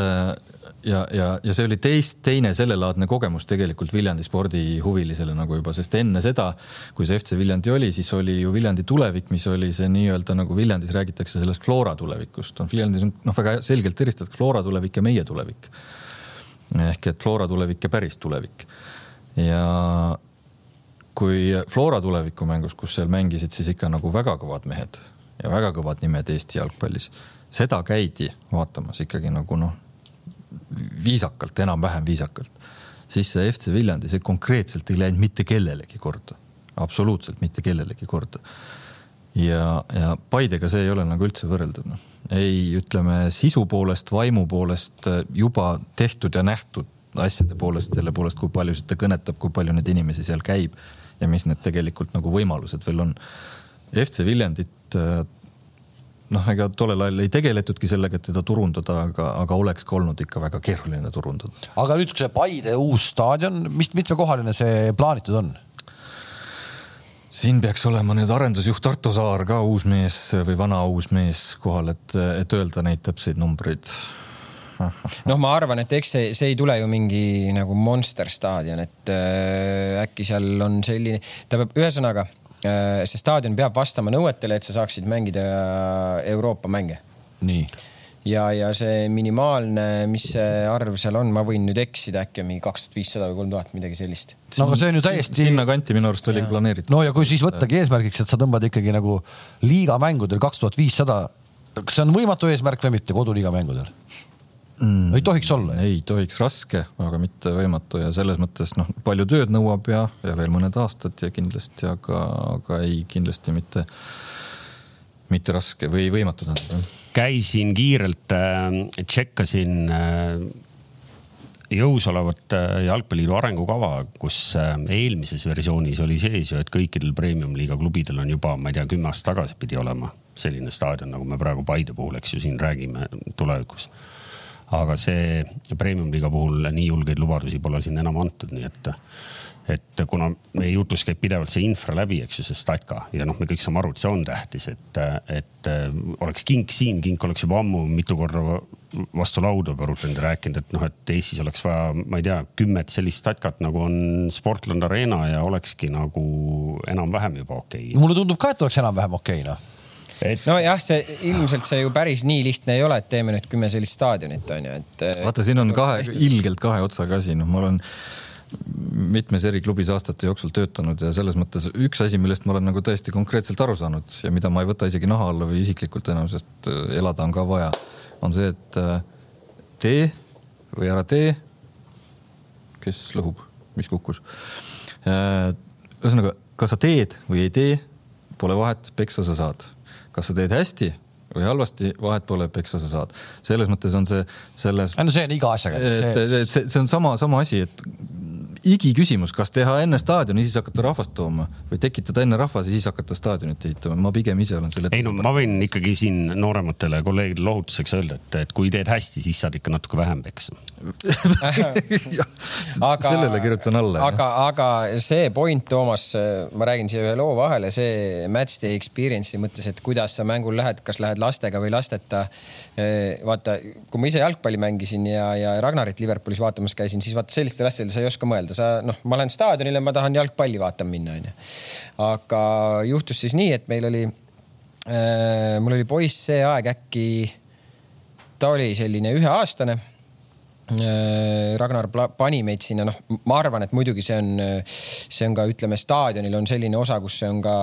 ja, ja, ja see oli teist, teine sellelaadne kogemus tegelikult Viljandi spordihuvilisele nagu juba, sest enne seda, kui see FC Viljandi oli, siis oli ju Viljandi tulevik, mis oli see nii-öelda nagu Viljandis räägitakse sellest Flora tulevikust. on Viljandis on noh, väga selgelt eristatud Flora tulevik ja meie tulevik. ehk et Flora tulevik ja päris tulevik. ja kui Flora tulevikumängus, kus seal mängisid siis ikka nagu väga kõvad mehed ja väga kõvad nimed Eesti jalgpallis, seda käidi vaatamas ikkagi nagu noh viisakalt, enam-vähem viisakalt, siis see FC Viljandi, see konkreetselt ei läinud mitte kellelegi korda, absoluutselt mitte kellelegi korda. ja, ja Paidega see ei ole nagu üldse võrreldav, noh, ei ütleme sisu poolest, vaimu poolest juba tehtud ja nähtud asjade poolest, selle poolest, kui palju seda kõnetab, kui palju neid inimesi seal käib ja mis need tegelikult nagu võimalused veel on. FC Viljandit äh, noh, ega tollel ajal ei tegeletudki sellega, et teda turundada, aga, aga oleks ka olnud ikka väga keeruline turundada. aga nüüd, kui see Paide uus staadion, mis mitmekohaline see plaanitud on? siin peaks olema nüüd arendusjuht Arto Saar ka uus mees või vana uus mees kohal, et, et öelda neid täpseid numbreid. noh, ma arvan, et eks see, see ei tule ju mingi nagu monster staadion, et äh, äkki seal on selline, ta peab, ühesõnaga see staadion peab vastama nõuetele, et sa saaksid mängida Euroopa mänge. nii ja, ja see minimaalne, mis see arv seal on, ma võin nüüd eksida, äkki on mingi kaks tuhat viissada või kolm tuhat, midagi sellist. no aga see on ju täiesti. sinnakanti minu arust oligi planeeritud. no ja kui siis võttagi eesmärgiks, et sa tõmbad ikkagi nagu liigamängudel kaks tuhat viissada, kas see on võimatu eesmärk või mitte koduliiga mängudel mm,? ei tohiks olla. ei tohiks, raske, aga mitte võimatu ja selles mõttes noh, palju tööd nõuab ja, ja veel mõned aastad ja kindlasti, aga, aga ei, kindlasti mitte, mitte raske või võimatu tähendab käisin kiirelt äh,, tšekkasin äh, jõus olevat äh, jalgpalliliidu arengukava, kus äh, eelmises versioonis oli sees ju, et kõikidel premium-liiga klubidel on juba, ma ei tea, kümme aastat tagasi pidi olema selline staadion, nagu me praegu Paide puhul, eks ju, siin räägime tulevikus. Aga see premium-liiga puhul nii julgeid lubadusi pole siin enam antud, nii et et kuna meie jutus käib pidevalt see infra läbi, eks ju, see statka ja noh, me kõik saame aru, et see on tähtis, et, et oleks kink siin, kink oleks juba ammu mitu korda vastu lauda põrutanud ja rääkinud, et noh, et Eestis oleks vaja, ma ei tea, kümmet sellist statkat nagu on Sportland Arena ja olekski nagu enam-vähem juba okei. Okay.. mulle tundub ka, et oleks enam-vähem okei okay, noh et nojah, see ilmselt see ju päris nii lihtne ei ole, et teeme nüüd kümme sellist staadionit on ju, et. vaata, siin on kahe, ilgelt kahe otsaga asi, noh, ma olen mitmes eri klubis aastate jooksul töötanud ja selles mõttes üks asi, millest ma olen nagu täiesti konkreetselt aru saanud ja mida ma ei võta isegi naha alla või isiklikult enam, sest äh, elada on ka vaja, on see, et äh, tee või ära tee. kes lõhub, mis kukkus? Ühesõnaga, kas sa teed või ei tee, pole vahet, peksa sa saad. Kas sa teed hästi või halvasti, vahet pole, peksa sa saad. selles mõttes on see selles. no see on iga asjaga. See... see, see on sama, sama asi, et igiküsimus, kas teha enne staadioni, siis hakata rahvast tooma või tekitada enne rahvas ja siis hakata staadionit ehitama. ma pigem ise olen selle. ei no ma võin ikkagi siin noorematele kolleegidele lohutuseks öelda, et, et kui teed hästi, siis saad ikka natuke vähem peksa aga, sellele kirjutan alla. aga, aga see point, Toomas, ma räägin siia ühe loo vahele, see match day experience'i mõttes, et kuidas sa mängul lähed, kas lähed lastega või lasteta. vaata, kui ma ise jalgpalli mängisin ja, ja Ragnarit Liverpoolis vaatamas käisin, siis vaata sellistel asjadel sa ei oska mõelda mõelda, sa noh, ma lähen staadionile, ma tahan jalgpalli vaatama minna, onju. aga juhtus siis nii, et meil oli äh,, mul oli poiss see aeg äkki, ta oli selline üheaastane äh, Ragnar pani meid sinna, noh, ma arvan, et muidugi see on, see on ka, ütleme, staadionil on selline osa, kus see on ka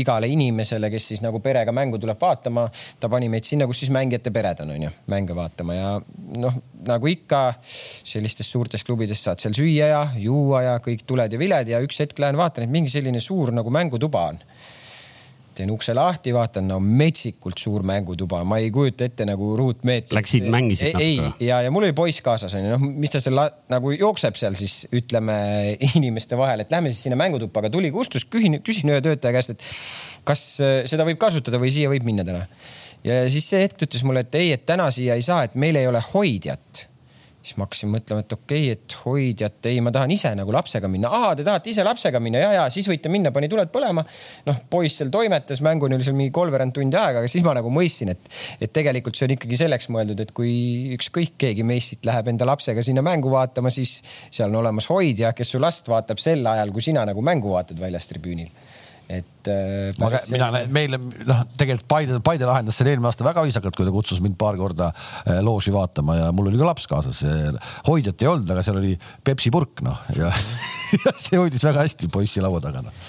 igale inimesele, kes siis nagu perega mängu tuleb vaatama, ta pani meid sinna, kus siis mängijate pered on, onju, mänge vaatama ja noh, nagu ikka sellistes suurtes klubides saad seal süüa ja juua ja kõik tuled ja viled ja üks hetk lähen vaatan, et mingi selline suur nagu mängutuba on teen ukse lahti, vaatan, no metsikult suur mängutuba, ma ei kujuta ette nagu ruutmeetrit. Läksid, mängisid ei, natuke? ei, ja, ja mul oli poiss kaasas onju, noh, mis ta seal nagu jookseb seal siis ütleme inimeste vahel, et lähme siis sinna mängutuppa, aga tuli kustus, küsin, küsin ühe töötaja käest, et kas äh, seda võib kasutada või siia võib minna täna. ja siis see hetk ütles mulle, et ei, et täna siia ei saa, et meil ei ole hoidjat siis ma hakkasin mõtlema, et okei okay,, et hoidjat, ei, ma tahan ise nagu lapsega minna. aa, te tahate ise lapsega minna ja, ja siis võite minna, pani tuled põlema. noh, poiss seal toimetas, mänguni oli seal mingi kolmveerand tundi aega, aga siis ma nagu mõistsin, et, et tegelikult see on ikkagi selleks mõeldud, et kui ükskõik keegi meist siit läheb enda lapsega sinna mängu vaatama, siis seal on olemas hoidja, kes su last vaatab sel ajal, kui sina nagu mängu vaatad väljas tribüünil et äh,. aga mina meile noh, tegelikult Paide, Paide lahendas selle eelmine aasta väga viisakalt, kui ta kutsus mind paar korda äh, looži vaatama ja mul oli ka laps kaasas. hoidjat ei olnud, aga seal oli Pepsi purk noh ja, ja see hoidis väga hästi poissi laua taga noh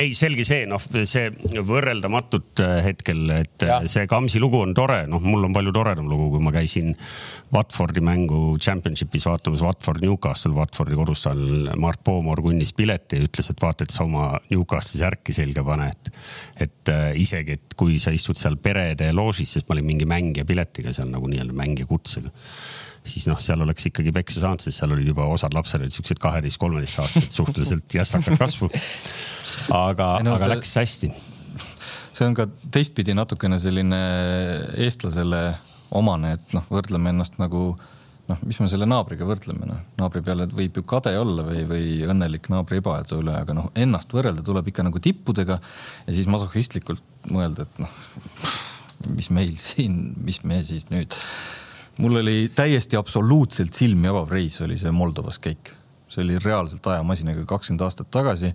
ei, selge see, noh, see võrreldamatult äh, hetkel, et ja. see Kamsi lugu on tore, noh, mul on palju toredam lugu, kui ma käisin Watfordi mängu championship'is vaatamas Watford Newcastle, Watfordi kodustal Mart Poomor kunnis pileti ja ütles, et vaata, et sa oma Newcastle'i särki selga pane, et, et äh, isegi, et kui sa istud seal perede loožis, sest ma olin mingi mängija piletiga seal nagu nii-öelda mängija kutsega siis noh, seal oleks ikkagi peksa saanud, sest seal olid juba osad lapsed olid siuksed kaheteist, kolmeteist aastased suhteliselt jässakad kasvu aga, aga see... läks hästi. see on ka teistpidi natukene selline eestlasele omane, et noh, võrdleme ennast nagu noh, mis me selle naabriga võrdleme, noh, naabri peale võib ju kade olla või, või õnnelik naabri ebaedu üle, aga noh, ennast võrrelda tuleb ikka nagu tippudega ja siis masohhistlikult mõelda, et noh, mis meil siin, mis me siis nüüd. mul oli täiesti absoluutselt silmi avav reis, oli see Moldovas käik. see oli reaalselt ajamasinaga kakskümmend aastat tagasi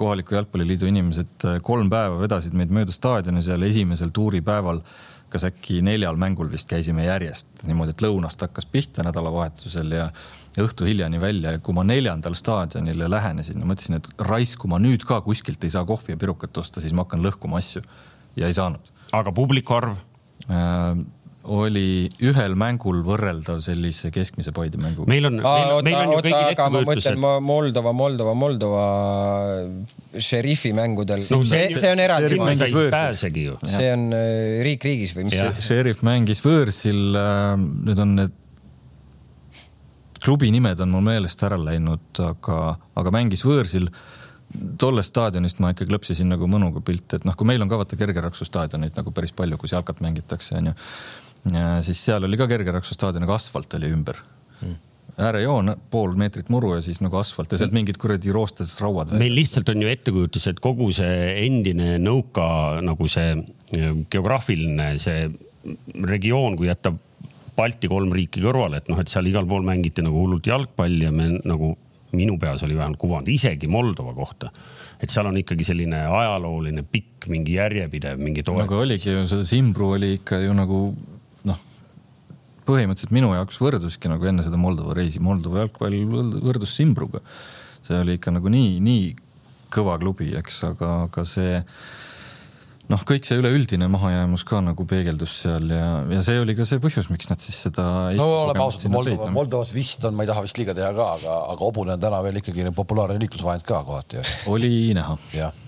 kohaliku jalgpalliliidu inimesed kolm päeva vedasid meid mööda staadioni seal esimesel tuuripäeval kas äkki neljal mängul vist käisime järjest niimoodi, et lõunast hakkas pihta nädalavahetusel ja õhtu hiljani välja ja kui ma neljandal staadionile lähenesin, mõtlesin, et raisk, kui ma nüüd ka kuskilt ei saa kohvi ja pirukat osta, siis ma hakkan lõhkuma asju ja ei saanud. aga publiku arv äh,? Oli ühel mängul võrreldav sellise keskmise Paide mänguga. meil on, meil, meil on ju kõigil mõtlen Moldova, Moldova, Moldova šerifi mängudel no,. see, see on eraldi see on äh, riik riigis või mis? Sheriff mängis võõrsil, nüüd on need klubi nimed on mul meelest ära läinud, aga, aga mängis võõrsil. tollest staadionist ma ikka klõpsisin nagu mõnuga pilte, et noh, kui meil on ka vaata kergeraksustaadioneid nagu päris palju, kus jalkat mängitakse, onju. Siis seal oli ka kergeraksustaadion, aga asfalt oli ümber hmm. äärejoon, pool meetrit muru ja siis nagu asfalt ja sealt mingid kuradi roostes rauad. meil lihtsalt on ju ettekujutus, et kogu see endine nõuka nagu see eh, geograafiline see regioon, kui jätta Balti kolm riiki kõrvale, et noh, et seal igal pool mängiti nagu hullult jalgpalli ja me nagu minu peas oli vähemalt kuvand isegi Moldova kohta. et seal on ikkagi selline ajalooline pikk mingi järjepidev mingi toetus. aga oligi ju see Simbru oli ikka ju nagu põhimõtteliselt minu jaoks võrduski nagu enne seda Moldova reisi, Moldova jalgpall võrdus Simbruga. see oli ikka nagu nii, nii kõva klubi, eks, aga, aga see noh, kõik see üleüldine mahajäämus ka nagu peegeldus seal ja, ja see oli ka see põhjus, miks nad siis seda. no oleme ausad, Moldova, Moldovas vist on, ma ei taha vist liiga teha ka, aga, aga hobune on täna veel ikkagi populaarne liiklusvahend ka kohati. oli näha. jah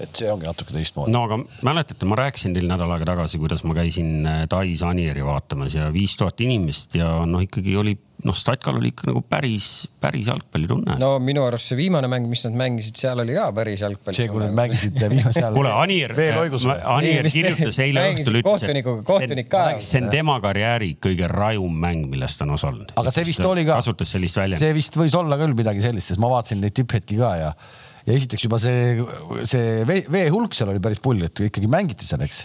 et see ongi natuke teistmoodi. no aga mäletate, ma rääkisin teile nädal aega tagasi, kuidas ma käisin äh, Tais Anieri vaatamas ja viis tuhat inimest ja noh, ikkagi oli noh, Statkal oli ikka nagu päris, päris jalgpallitunne. no minu arust see viimane mäng, mis nad mängisid, seal oli ka päris jalgpalli. see, kui nad mängisid viimasel ajal. kuule, Anier, Anier kirjutas eile õhtul, ütles, et see on tema karjääri kõige rajum mäng, milles ta on osalenud. aga see vist oli ka. kasutas sellist väljendit. see vist võis olla küll midagi sellist, sest ma vaatasin neid tipphetki ka ja ja esiteks juba see, see vee, vee hulk seal oli päris pull, et ikkagi mängiti seal, eks.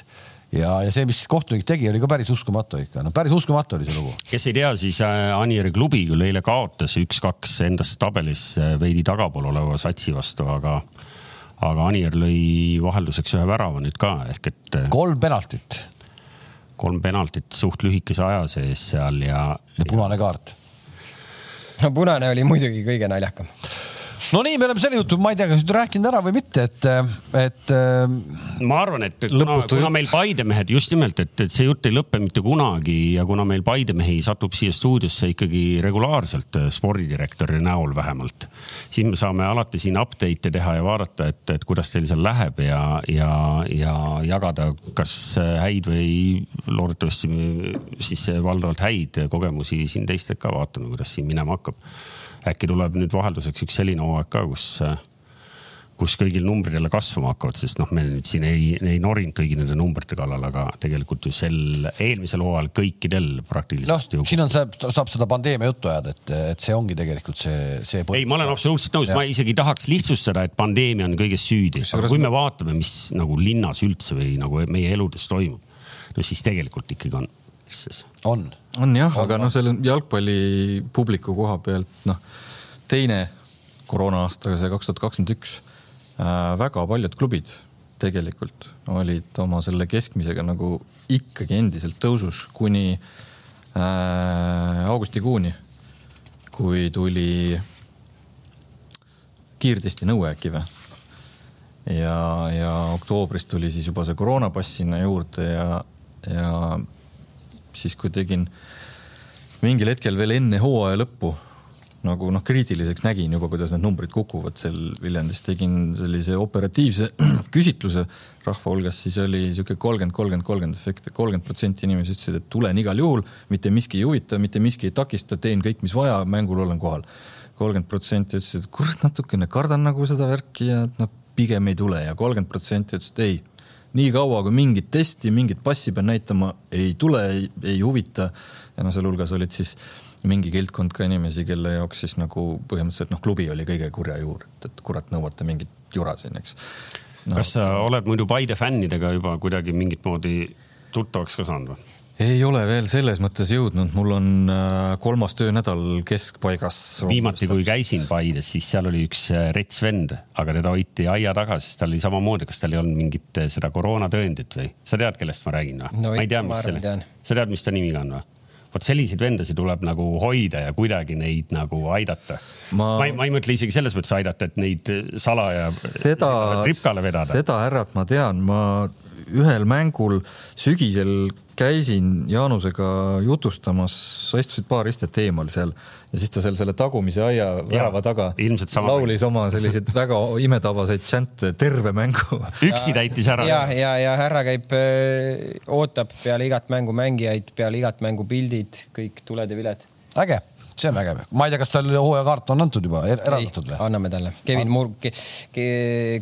ja, ja see, mis kohtunik tegi, oli ka päris uskumatu ikka, no päris uskumatu oli see lugu. kes ei tea, siis äh, Anieri klubi küll eile kaotas üks-kaks endast tabelis äh, veidi tagapool oleva satsi vastu, aga, aga Anier lõi vahelduseks ühe värava nüüd ka ehk et. Äh, kolm penaltit. kolm penaltit suht lühikese aja sees seal ja. ja punane kaart. no punane oli muidugi kõige naljakam no nii, me oleme selle jutu, ma ei tea, kas nüüd rääkinud ära või mitte, et, et. ma arvan, et kuna, kuna meil Paide mehed just nimelt, et, et see jutt ei lõpe mitte kunagi ja kuna meil Paide mehi satub siia stuudiosse ikkagi regulaarselt spordidirektori näol vähemalt, siis me saame alati siin update'e teha ja vaadata, et, et kuidas teil seal läheb ja, ja, ja jagada, kas häid või loodetavasti siis valdavalt häid kogemusi siin teistelt ka vaatame, kuidas siin minema hakkab äkki tuleb nüüd vahelduseks üks selline hooaeg ka, kus, kus kõigil numbrid jälle kasvama hakkavad, sest noh, me nüüd siin ei, ei norinud kõigi nende numbrite kallal, aga tegelikult ju sel eelmisel hooajal kõikidel praktiliselt noh, siin on, saab, saab seda pandeemia juttu ajada, et, et see ongi tegelikult see, see. ei, ma olen absoluutselt nõus, ma isegi tahaks lihtsustada, et pandeemia on kõiges süüdi, aga kui me vaatame, mis nagu linnas üldse või nagu meie eludes toimub, no siis tegelikult ikkagi on. On. On jah, aga noh, selle jalgpalli publiku koha pealt noh, teine koroona aasta, see kaks tuhat kakskümmend üks, äh, väga paljud klubid tegelikult olid oma selle keskmisega nagu ikkagi endiselt tõusus kuni äh, augustikuuni, kui tuli kiirtesti nõue äkki või? ja, ja oktoobris tuli siis juba see koroonapass sinna juurde ja, ja siis kui tegin mingil hetkel veel enne hooaja lõppu nagu noh, kriitiliseks nägin juba, kuidas need numbrid kukuvad seal Viljandis, tegin sellise operatiivse küsitluse rahva hulgas, siis oli sihuke kolmkümmend, kolmkümmend, kolmkümmend efekt, kolmkümmend protsenti inimesi ütlesid, et tulen igal juhul, mitte miski ei huvita, mitte miski ei takista, teen kõik, mis vaja, mängul olen kohal. kolmkümmend protsenti ütlesid, et kurat, natukene kardan nagu seda värki ja noh, pigem ei tule ja kolmkümmend protsenti ütles, et ei. Nii kaua, kui mingit testi, mingit passi pean näitama, ei tule, ei huvita. ja noh, sealhulgas olid siis mingi kildkond ka inimesi, kelle jaoks siis nagu põhimõtteliselt noh, klubi oli kõige kurja juur, et, et kurat, nõuate mingit jura siin, eks no.. kas sa oled muidu Paide fännidega juba kuidagi mingit moodi tuttavaks ka saanud või? Ei ole veel selles mõttes jõudnud, mul on äh, kolmas töönädal keskpaigas. viimati, kui käisin Paides, siis seal oli üks äh, rets vend, aga teda hoiti aia taga, sest tal oli samamoodi, kas tal ei olnud mingit äh, seda koroonatõendit või? sa tead, kellest ma räägin või no,? ma ei tea, mis selle, sa tead, mis ta nimi ka on või? vot selliseid vendasid tuleb nagu hoida ja kuidagi neid nagu aidata. ma, ma ei, ma ei mõtle isegi selles mõttes aidata, et neid salaja seda, ripkale vedada. seda härrat ma tean, ma ühel mängul sügisel käisin Jaanusega jutustamas, sa istusid paar istet eemal seal ja siis ta seal selle tagumise aia värava taga laulis oma selliseid väga imetavaseid džänte terve mängu. üksi täitis ära. ja, ja, ja härra käib, ootab peale igat mängu mängijaid, peale igat mängu pildid, kõik tuled ja viled. äge see on vägev. ma ei tea, kas tal hooajakaart on antud juba er, eraldatud või? anname talle. Kevin Mur-,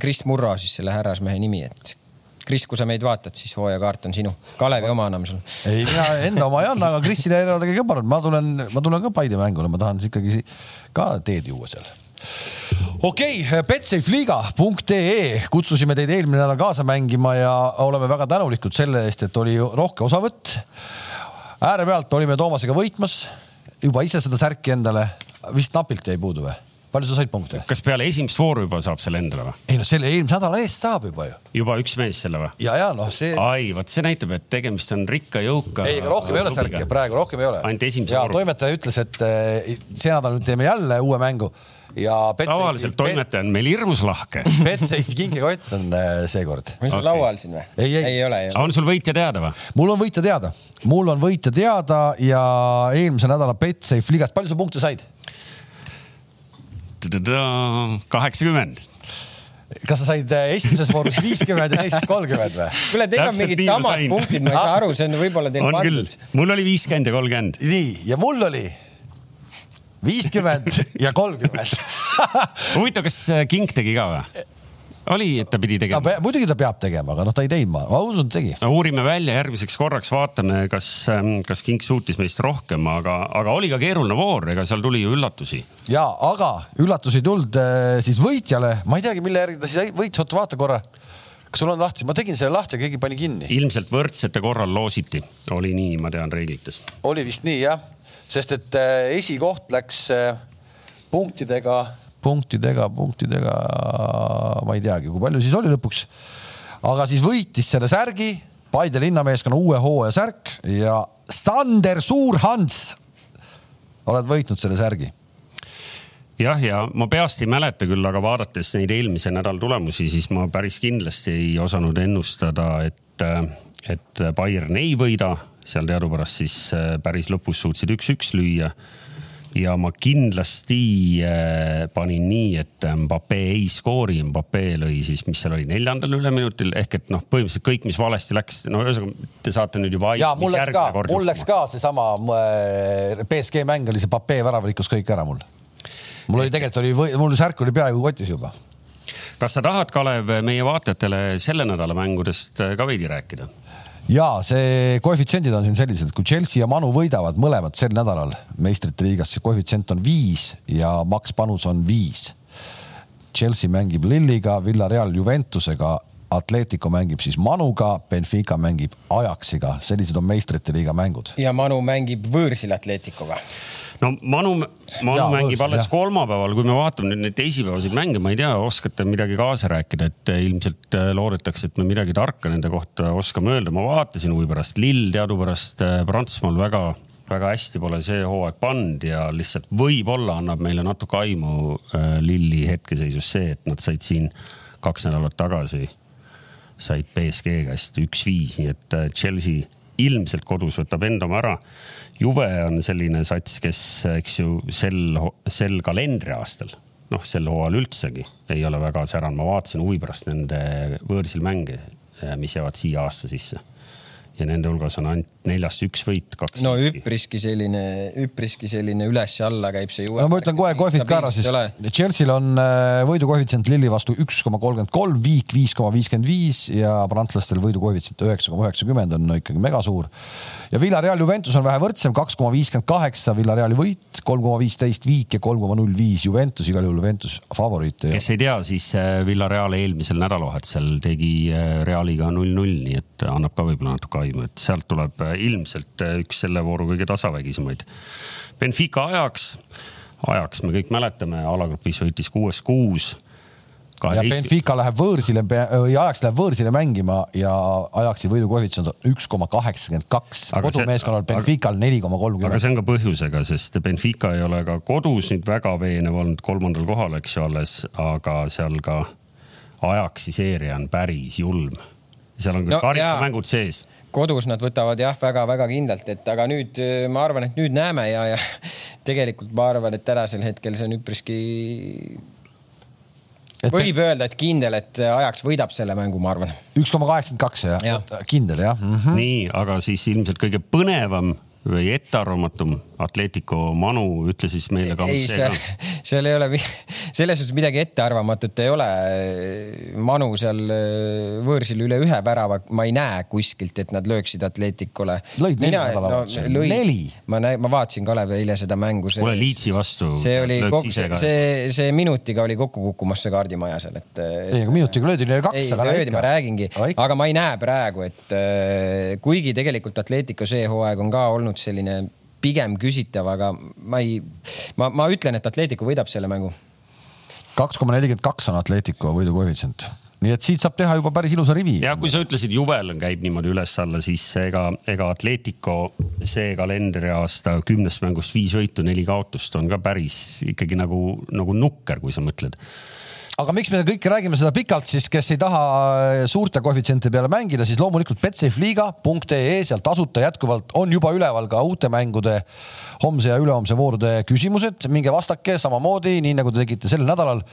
Kris Murro siis selle härrasmehe nimi, et Kris, kui sa meid vaatad, siis hooajakaart on sinu. Kalevi oma anname sulle. ei, mina enda oma ei anna, aga Krisile eraldage ka palun, ma tulen, ma tulen ka Paide mängule, ma tahan ikkagi ka teed juua seal okei okay,, betsafeliiga.ee kutsusime teid eelmine nädal kaasa mängima ja oleme väga tänulikud selle eest, et oli rohke osavõtt. äärepealt olime Toomasega võitmas, juba ise seda särki endale, vist napilt jäi puudu või? Palju sa said punkte? kas peale esimest vooru juba saab selle endale või? ei no selle eelmise nädala eest saab juba ju. juba üks mees selle või? ja, ja noh, see. ai, vot see näitab, et tegemist on rikka jõuka. ei, aga rohkem ei ole särki, praegu rohkem ei ole. ainult esimese vooru. toimetaja ütles, et eh, see nädal nüüd teeme jälle uue mängu ja. tavaliselt toimetaja on meil hirmus lahke. Betsafe'i kingekott on eh, seekord. on sul okay. laual siin või? ei, ei, ei ole on sul võitja teada või? mul on võitja teada, mul on võitja teada ja eelmise nädala Betsafe liigast, palju sa punkte said? Kaheksakümmend kas sa said esimeses voorus viiskümmend ja teises kolmkümmend või? kuule, teil on mingid samad punktid, ma ei saa aru, see on võib-olla teil pandud. mul oli viiskümmend ja kolmkümmend. nii, ja mul oli viiskümmend ja kolmkümmend huvitav, kas King tegi ka või? Oli, et ta pidi tegema? muidugi ta peab tegema, aga noh, ta ei teinud, ma, ma usun, tegi no,. uurime välja järgmiseks korraks, vaatame, kas, ähm, kas King suutis meist rohkem, aga, aga oli ka keeruline voor, ega seal tuli ju üllatusi. ja, aga üllatusi ei tulnud äh, siis võitjale, ma ei teagi, mille järgi ta siis võitis, oota vaata korra kas sul on lahti, ma tegin selle lahti ja keegi pani kinni. ilmselt võrdsete korral loositi, oli nii, ma tean reeglites. oli vist nii jah, sest et äh, esikoht läks äh, punktidega punktidega, punktidega, ma ei teagi, kui palju siis oli lõpuks. aga siis võitis selle särgi Paide linnameeskonna uue hooaja särk ja Sander Suurhans. oled võitnud selle särgi jah, ja ma peast ei mäleta küll, aga vaadates neid eelmise nädala tulemusi, siis ma päris kindlasti ei osanud ennustada, et, et Bayern ei võida, seal teadupärast siis päris lõpus suutsid üks-üks lüüa ja ma kindlasti äh, panin nii, et Mbappe ei skoori, Mbappe lõi siis, mis seal oli, neljandal üleminutil ehk et noh, põhimõtteliselt kõik, mis valesti läks, no ühesõnaga te saate nüüd juba. ja mul läks ka, mul läks ka seesama äh, BSG mäng oli see Mbappe värav rikkus kõik ära mul. mul oli tegelikult oli, mul särk oli peaaegu kotis juba. kas sa tahad, Kalev, meie vaatajatele selle nädala mängudest ka veidi rääkida? Ja see koefitsiendid on siin sellised, kui Chelsea ja Manu võidavad mõlemad sel nädalal meistrite liigas, see koefitsient on viis ja maks panus on viis. Chelsea mängib Lilliga, Villareal Juventusega, Atletico mängib siis Manuga, Benfica mängib Ajaxiga, sellised on meistrite liiga mängud. ja Manu mängib võõrsil Atleticoga no Manu, Manu ja, mängib alles jah. kolmapäeval, kui me vaatame nüüd neid teisipäevaseid mänge, ma ei tea, oskate midagi kaasa rääkida, et ilmselt äh, loodetakse, et me midagi tarka nende kohta oskame öelda. ma vaatasin huvi pärast, Lill teadupärast äh, Prantsusmaal väga, väga hästi pole see hooaeg pannud ja lihtsalt võib-olla annab meile natuke aimu Lilli hetkeseisus see, et nad said siin kaks nädalat tagasi, said BSG käest üks-viis, nii et Chelsea ilmselt kodus võtab enda oma ära Juve on selline sats, kes, eks ju, sel, sel kalendriaastal, noh, sel hooajal üldsegi ei ole väga säranud. ma vaatasin huvi pärast nende võõrsil mänge, mis jäävad siia aasta sisse. ja nende hulgas on ainult neljast üks võit, kaks. no üpriski selline, üpriski selline üles-alla käib see ju. no ma ütlen kohe kohvid ka ära siis. Chelsea'l on äh, võidukoefitsient Lilli vastu üks koma kolmkümmend kolm, Viik viis koma viiskümmend viis ja prantslastel võidukoefitsient üheksa koma üheksakümmend on no ikkagi megasuur. ja Villareal Juventus on vähe võrdsem, kaks koma viiskümmend kaheksa, Villareali võit, kolm koma viisteist Viik ja kolm koma null viis Juventus, igal juhul Juventus favoriit. kes ei tea, siis äh, Villareal eelmisel nädalavahetusel tegi äh, Realiga null-null, nii et annab ka võib-olla natuke aimu, et sealt tuleb ilmselt äh, üks selle vooru kõige tasavägisemaid. Benfica ajaks, ajaks me kõik mäletame, alagrupis võitis kuuest kuus ja Benfica läheb võõrsile ajaks läheb võõrsile mängima ja ajaksi võidukoefitsient on üks koma kaheksakümmend kaks. kodumeeskonnal Benfical neli koma kolmkümmend. aga see on ka põhjusega, sest Benfica ei ole ka kodus nüüd väga veenev olnud, kolmandal kohal, eks ju alles, aga seal ka ajaksi seeria on päris julm. Seal on no, karikamängud sees kodus nad võtavad jah, väga-väga kindlalt, et aga nüüd ma arvan, et nüüd näeme ja, ja tegelikult ma arvan, et tänasel hetkel see on üpriski. Et võib öelda, et kindel, et ajaks võidab selle mängu, ma arvan. üks koma kaheksakümmend kaks jah ja., kindel jah mm. -hmm. nii, aga siis ilmselt kõige põnevam või ettearvamatum Atletico Manu, ütle siis meile ka. ei, seal, seal ei ole, selles suhtes midagi ettearvamatut ei ole. Manu seal äh, võõrsil üle ühe värava, ma ei näe kuskilt, et nad lööksid Atleticule. lõid neli nädalat no,. neli. ma näin, ma vaatasin Kalev eile seda mängu. kuule, Liitsi vastu. see oli, see, see minutiga oli kokku kukkumas see kaardimaja seal, et. ei, aga minutiga löödi neile kaks. ei, löödi, ma räägingi, aga ma ei näe praegu, et äh, kuigi tegelikult Atletico see hooaeg on ka olnud selline pigem küsitav, aga ma ei, ma, ma ütlen, et Atletico võidab selle mängu. kaks koma nelikümmend kaks on Atletico võidukoefitsient nii et siit saab teha juba päris ilusa rivi. ja kui sa ütlesid, Juvel käib niimoodi üles-alla, siis ega, ega Atletico see kalendriaasta kümnest mängust viis võitu, neli kaotust on ka päris ikkagi nagu, nagu nukker, kui sa mõtled aga miks me kõike räägime seda pikalt, siis kes ei taha äh, suurte koefitsiente peale mängida, siis loomulikult betsafeliiga.ee, seal tasuta jätkuvalt on juba üleval ka uute mängude homse ja ülehomse voorude küsimused. minge vastake samamoodi, nii nagu te tegite sel nädalal.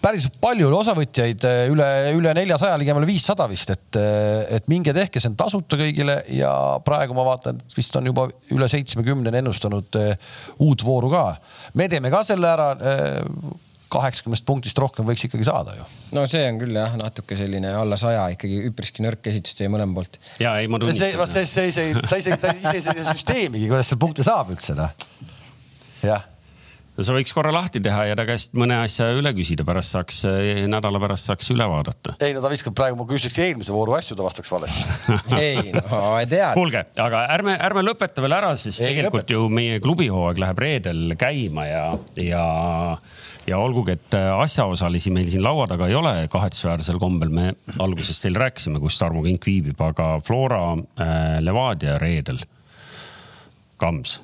päris palju oli osavõtjaid, äh, üle, üle neljasaja, ligemale viissada vist, et, äh, et minge tehke, see on tasuta kõigile ja praegu ma vaatan, vist on juba üle seitsmekümne ennustanud uut vooru ka. me teeme ka selle ära kaheksakümnest punktist rohkem võiks ikkagi saada ju. no see on küll jah, natuke selline alla saja ikkagi üpriski nõrk esitus teie mõlema poolt. ja ei, ma tunnistan. see, see, see, see, ta isegi, ta ise ei saa süsteemigi, kuidas seal punkte saab üldse noh. jah sa võiks korra lahti teha ja ta käest mõne asja üle küsida, pärast saaks, nädala pärast saaks üle vaadata. ei no ta viskab praegu, ma küsiks eelmise vooru asju, ta vastaks valesti ei no ei tea. kuulge, aga ärme, ärme lõpeta veel ära, siis ei, tegelikult lõpeta. ju meie klubihooaeg läheb reedel käima ja, ja ja olgugi, et äh, asjaosalisi meil siin laua taga ei ole, kahetsusväärsel kombel me alguses teile rääkisime, kus Tarmo Kink viibib, aga Flora äh, Levadia reedel. Kams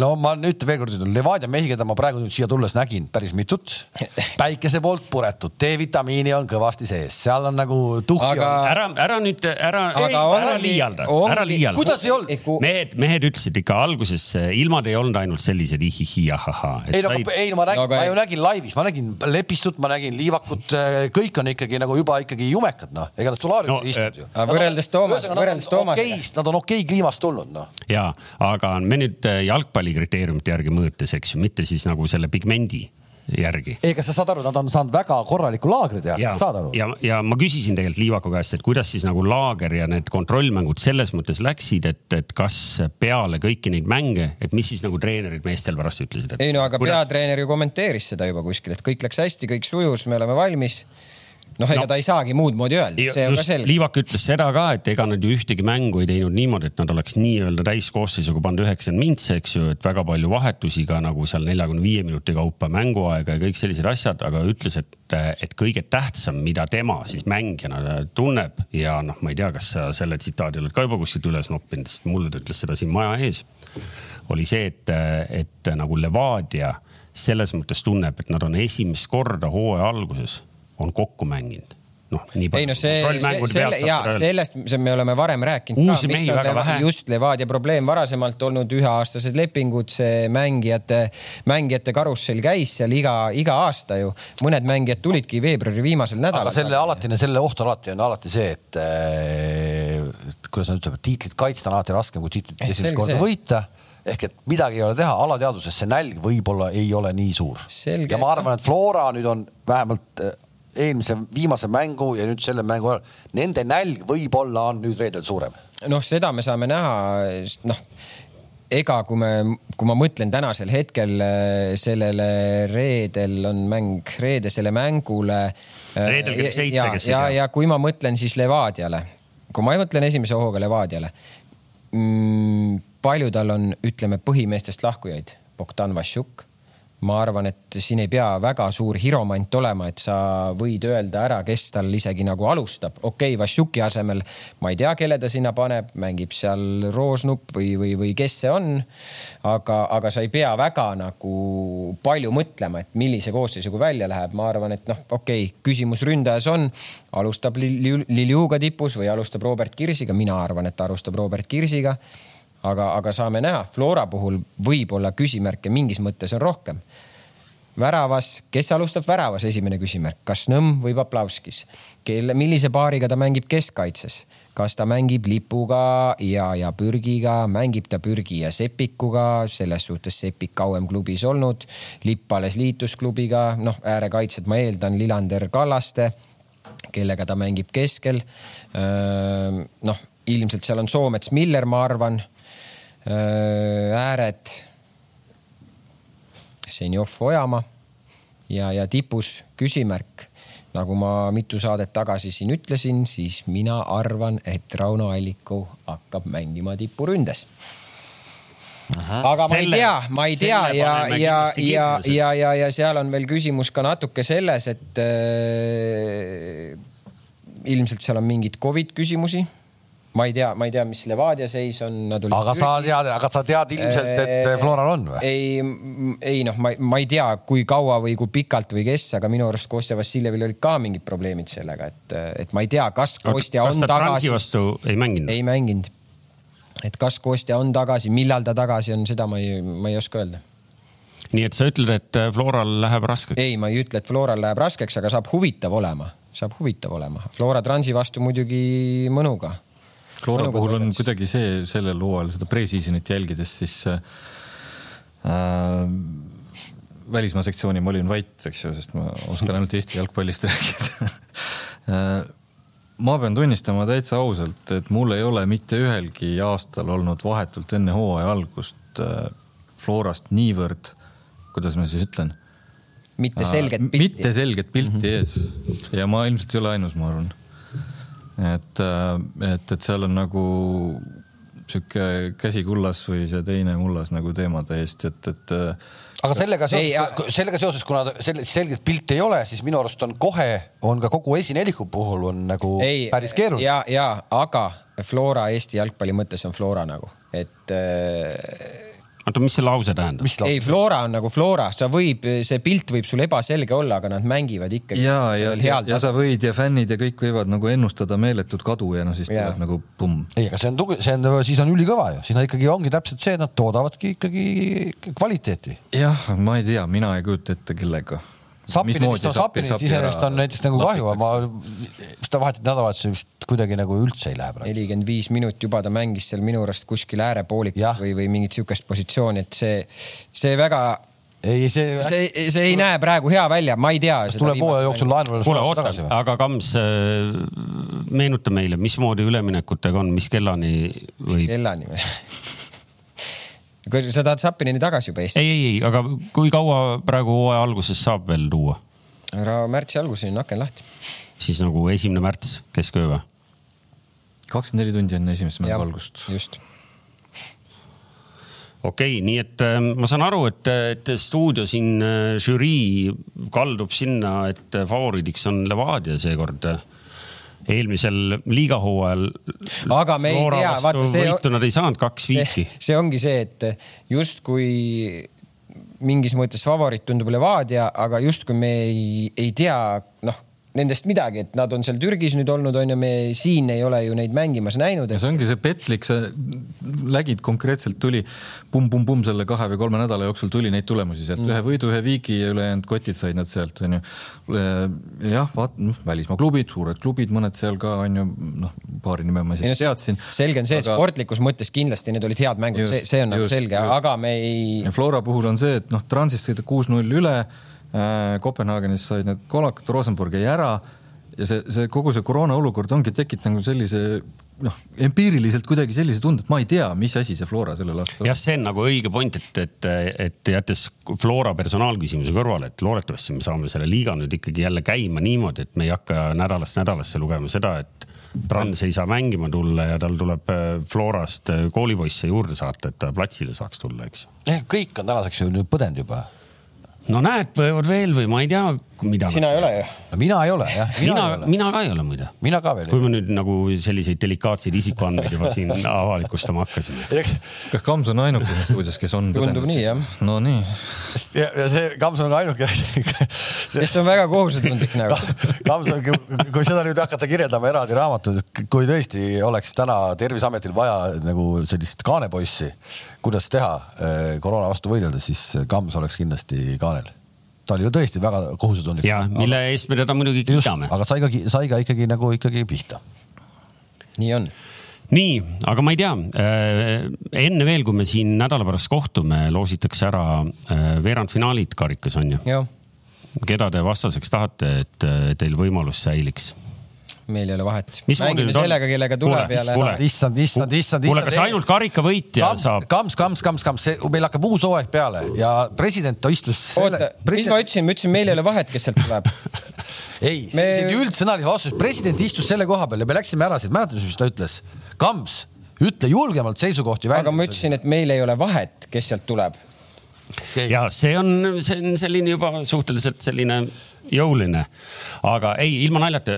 no ma nüüd veel kord ütlen, Levadia mehi, keda ma praegu nüüd siia tulles nägin, päris mitut. päikese poolt puretud, D-vitamiini on kõvasti sees, seal on nagu tuhhi aga... on. ära, ära nüüd, ära, ära liialda, ära liialda. kuidas ei olnud? mehed, mehed ütlesid ikka alguses, ilmad ei olnud ainult sellised ihihi, ahahhaa. ei no said..., ei no ma räägin no,, ma ju nägin laivis, ma nägin Lepistut, ma nägin Liivakut, kõik on ikkagi nagu juba ikkagi jumekad, noh, ega nad solaariumis no, ei istunud ju. võrreldes Toomas, võrreldes Toomasega. Nad on okei kliimast tulnud, noh. ja, aga me nüüd jalgpalli jalgpallikriteeriumite järgi mõõtes, eks ju, mitte siis nagu selle pigmendi järgi. ei, kas sa saad aru, nad on saanud väga korraliku laagri teha, saad aru? ja, ja ma küsisin tegelikult Liivaku käest, et kuidas siis nagu laager ja need kontrollmängud selles mõttes läksid, et, et kas peale kõiki neid mänge, et mis siis nagu treenerid meestel pärast ütlesid? ei no aga kuidas... peatreener ju kommenteeris seda juba kuskil, et kõik läks hästi, kõik sujus, me oleme valmis noh, ega no, ta ei saagi muud moodi öelda, see on ka selge. Liivak ütles seda ka, et ega nad ju ühtegi mängu ei teinud niimoodi, et nad oleks nii-öelda täiskoosseisuga pannud üheksakümmend mintse, eks ju, et väga palju vahetusi ka nagu seal neljakümne viie minuti kaupa mänguaega ja kõik sellised asjad, aga ütles, et, et kõige tähtsam, mida tema siis mängijana tunneb ja noh, ma ei tea, kas sa selle tsitaadi oled ka juba kuskilt üles noppinud, sest mulle ta ütles seda siin maja ees. oli see, et, et nagu Levadia selles mõttes tunneb, et nad on esimest korda hooaja alguses on kokku mänginud noh, nii ei no see, see, selle ja sellest see, me oleme varem rääkinud. uusi mehi väga leva, vähe. just Levadia probleem varasemalt olnud üheaastased lepingud, see mängijate, mängijate karussell käis seal iga, iga aasta ju. mõned mängijad tulidki veebruari viimasel nädalal. aga selle alatine, selle oht alati on alati see, et, et kuidas nad ütlevad, tiitlit kaitsta on alati raskem kui tiitlit esimest korda võita ehk et midagi ei ole teha, alateadvuses see nälg võib-olla ei ole nii suur. ja ma arvan, et Flora nüüd on vähemalt eelmise viimase mängu ja nüüd selle mängu ajal, nende nälg võib-olla on nüüd reedel suurem. noh, seda me saame näha, noh ega kui me, kui ma mõtlen tänasel hetkel äh, sellele reedel on mäng, reedesele mängule. Äh, reedel kell seitse, kes tea. ja kui ma mõtlen siis Levadiale, kui ma mõtlen esimese hooga Levadiale mm,. palju tal on, ütleme põhimeestest lahkujaid, Bogdan Vassiuk ma arvan, et siin ei pea väga suur hiromant olema, et sa võid öelda ära, kes tal isegi nagu alustab. okei okay,, Vassiuki asemel ma ei tea, kelle ta sinna paneb, mängib seal Roosnupp või, või, või kes see on. aga, aga sa ei pea väga nagu palju mõtlema, et millise koosseisuga välja läheb. ma arvan, et noh, okei okay,, küsimus ründajas on, alustab Liljuga tipus või alustab Robert Kirsiga. mina arvan, et alustab Robert Kirsiga aga, aga saame näha, Flora puhul võib-olla küsimärke mingis mõttes on rohkem. väravas, kes alustab väravas, esimene küsimärk, kas Nõmm või Poplavskis, kelle, millise paariga ta mängib keskkaitses, kas ta mängib Lipuga ja, ja Pürgiga, mängib ta Pürgi ja Sepikuga, selles suhtes Sepik kauem klubis olnud, Lipp alles liitus klubiga, noh, äärekaitsjad, ma eeldan, Lillander, Kallaste kellega ta mängib keskel. noh, ilmselt seal on Soomets, Miller, ma arvan ääred Senjov Ojamaa ja, ja tipus küsimärk. nagu ma mitu saadet tagasi siin ütlesin, siis mina arvan, et Rauno Alliku hakkab mängima tipuründes. aga ma selle, ei tea, ma ei tea ja, ja, ja, ja, ja, ja seal on veel küsimus ka natuke selles, et äh, ilmselt seal on mingeid Covid küsimusi ma ei tea, ma ei tea, mis Levadia seis on. aga sa tead, aga sa tead ilmselt, et Floral on või? ei, ei noh, ma, ma ei tea, kui kaua või kui pikalt või kes, aga minu arust Kostja Vassiljevil olid ka mingid probleemid sellega, et, et ma ei tea, kas Kostja on tagasi. vastu ei mänginud? ei mänginud. et kas Kostja on tagasi, millal ta tagasi on, seda ma ei, ma ei oska öelda nii et sa ütled, et Floral läheb raskeks? ei, ma ei ütle, et Floral läheb raskeks, aga saab huvitav olema, saab huvitav olema. Flora Transi vastu muidugi mõnuga Flora puhul on kuidagi see sellel hooajal seda pre-season'it jälgides, siis äh, välismaa sektsiooni ma olin vait, eks ju, sest ma oskan ainult Eesti jalgpallist rääkida äh, ma pean tunnistama täitsa ausalt, et mul ei ole mitte ühelgi aastal olnud vahetult enne hooaja algust äh, Florast niivõrd, kuidas ma siis ütlen. mitte selget pilti. mitte selget pilti -hmm. ees ja ma ilmselt ei ole ainus, ma arvan et, äh, et, et seal on nagu sihuke käsi kullas või see teine mullas nagu teemade eest, et, et. Äh, aga sellega seoses, sellega seoses, kuna sellist selget pilti ei ole, siis minu arust on kohe, on ka kogu esineliku puhul on nagu ei, päris keeruline. ja, ja aga Flora Eesti jalgpalli mõttes on Flora nagu, et äh, oota, mis see lause tähendab? ei, Flora on nagu Flora, sa võib, see pilt võib sul ebaselge olla, aga nad mängivad ikkagi. ja, ja, ja, ja sa võid ja fännid ja kõik võivad nagu ennustada meeletut kadu ja no siis ja. tuleb nagu pumm. ei, aga see on tugev, see on, siis on ülikõva ju, siis nad ikkagi ongi täpselt see, et nad toodavadki ikkagi kvaliteeti. jah, ma ei tea, mina ei kujuta ette, kellega Sapinist on, Sapinist iseenesest on näiteks nagu kahju, ma, vist ta vahetati nädalavahetusel vist kuidagi nagu üldse ei lähe praegu. nelikümmend viis minutit juba ta mängis seal minu arust kuskil äärepoolikus või, või mingit sihukest positsiooni, et see, see väga ei, see, see, see ei näe praegu hea välja, ma ei tea. tuleb hooaja jooksul laenule. kuule, oota, aga Kams, äh, meenuta meile, mismoodi üleminekutega on, mis kellani võib? kellani või kas sa tahad Sapinini tagasi juba Eestisse? ei, ei, ei, aga kui kaua praegu hooaja alguses saab veel tuua? ära märtsi alguseni on aken lahti. siis nagu esimene märts, kesköö või? kakskümmend neli tundi enne esimest mängu algust. just okei okay,, nii et äh, ma saan aru, et, et stuudio siin äh, žürii kaldub sinna, et favoriidiks on Levadia seekord äh, eelmisel liigahooajal. aga me ei tea, vaata see. võitu nad ei saanud kaks viiki. see ongi see, et justkui mingis mõttes favoriit tundub Levadia, aga justkui me ei, ei tea, noh nendest midagi, et nad on seal Türgis nüüd olnud, on ju, me siin ei ole ju neid mängimas näinud. see ongi see petlik, see lägid konkreetselt tuli pumm-pumm-pumm selle kahe või kolme nädala jooksul tuli neid tulemusi sealt mm., ühe võidu, ühe viigi ja ülejäänud kotid said nad sealt, onju. jah, vaat noh, välismaa klubid, suured klubid, mõned seal ka onju, noh, paari nime ma isegi teadsin. selge on see, et aga... sportlikus mõttes kindlasti need olid head mängud, see, see on nagu selge, aga me ei. Flora puhul on see, et noh, Transist sõidab kuus-null üle Äh, Kopenhaagenis said need kolakad, Rosenborg jäi ära ja see, see kogu see koroona olukord ongi tekitanud sellise noh, empiiriliselt kuidagi sellise tunde, et ma ei tea, mis asi see Flora sellel aastal on. jah, see on nagu õige point, et, et, et jättes Flora personaalküsimuse kõrvale, et loodetavasti me saame selle liiga nüüd ikkagi jälle käima niimoodi, et me ei hakka nädalast nädalasse lugema seda, et Trans ei saa mängima tulla ja tal tuleb äh, Florast äh, koolipoisse juurde saata, et ta platsile saaks tulla, eks. kõik on tänaseks ju nüüd põdenud juba no näed, põevad veel või ma ei tea, mida. sina ei ole ju? no mina ei ole jah. mina, mina, mina ka ei ole muide. mina ka veel. kui me nüüd nagu selliseid delikaatseid isikuandmeid juba siin avalikustama hakkasime. kas Kams on ainuke stuudios, kes on? tundub nii jah. no nii. ja, ja see Kams on ainuke kes on väga kohusetundlik nagu. Kams on, kui seda nüüd hakata kirjeldama eraldi raamatus, kui tõesti oleks täna Terviseametil vaja nagu sellist kaanepoissi, kuidas teha eh, koroona vastu võidelda, siis Kams oleks kindlasti kaanel ta oli ju tõesti väga kohusetundlik. ja mille aga, eest me teda muidugi kiidame. aga sai ka, sai ka ikkagi nagu ikkagi pihta. nii on nii, aga ma ei tea, äh, enne veel, kui me siin nädala pärast kohtume, loositakse ära äh, veerandfinaalid karikas on ju? keda te vastaseks tahate, et äh, teil võimalus säiliks? Meil ei ole vahet. mängime sellega, kellega tuleb jälle. issand, issand, issand. kuule, kas ainult karikavõitja saab? kams, kams, kams, kams, see meil hakkab uus hooaeg peale ja president istus. oota, mis ma ütlesin, ma ütlesin, meil ei ole vahet, kes sealt tuleb ei me..., see oli üldsõnaline vastus, president istus selle koha peal ja me läksime ära siit, mäletad, mis ta ütles? Kams, ütle julgemalt seisukohti välja. aga ma ütlesin, et meil ei ole vahet, kes sealt tuleb. ja see on, see on selline juba suhteliselt selline jõuline. aga ei, ilma naljata,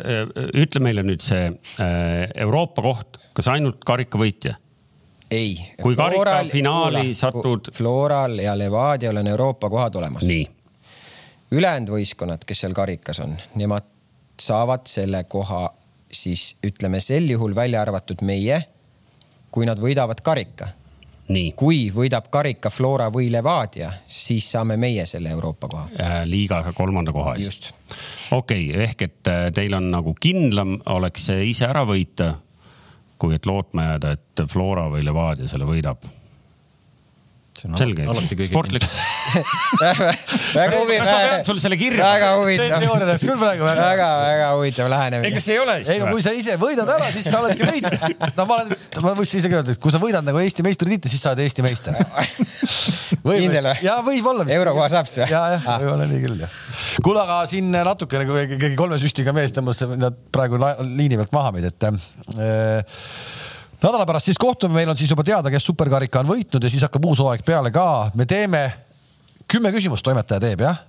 ütle meile nüüd see Euroopa koht, kas ainult karikavõitja? ei. kui karika finaali satud. Floral ja Levadial on Euroopa kohad olemas. nii. ülejäänud võistkonnad, kes seal karikas on, nemad saavad selle koha siis ütleme sel juhul välja arvatud meie, kui nad võidavad karika kui võidab karika Flora või Levadia, siis saame meie selle Euroopa koha äh,. liiga kolmanda koha eest. okei okay,, ehk et äh, teil on nagu kindlam oleks ise ära võita, kui et lootma jääda, et Flora või Levadia selle võidab selge, sportlik väga huvitav. kas sul selle kirja? väga huvitav. teooria läks küll praegu väga. väga, väga huvitav lähenemine. ega see ei ole siis? ei no kui sa ise võidad ära, siis sa oledki võitnud. no ma olen, ma võiksin isegi öelda, et kui sa võidad nagu Eesti meistritiitli, siis sa oled Eesti meister. kindel või? ja võib olla. eurokoha saab siis või? ja, jah ah., võib-olla nii küll jah. kuule, aga siin natukene keegi kolme süstiga mees tõmbas praegu liini pealt maha meid, et äh, nädala pärast siis kohtume, meil on siis juba teada, kes superkarika on võitnud ja siis hakkab uus hooaeg peale ka. me teeme kümme küsimust, toimetaja teeb jah?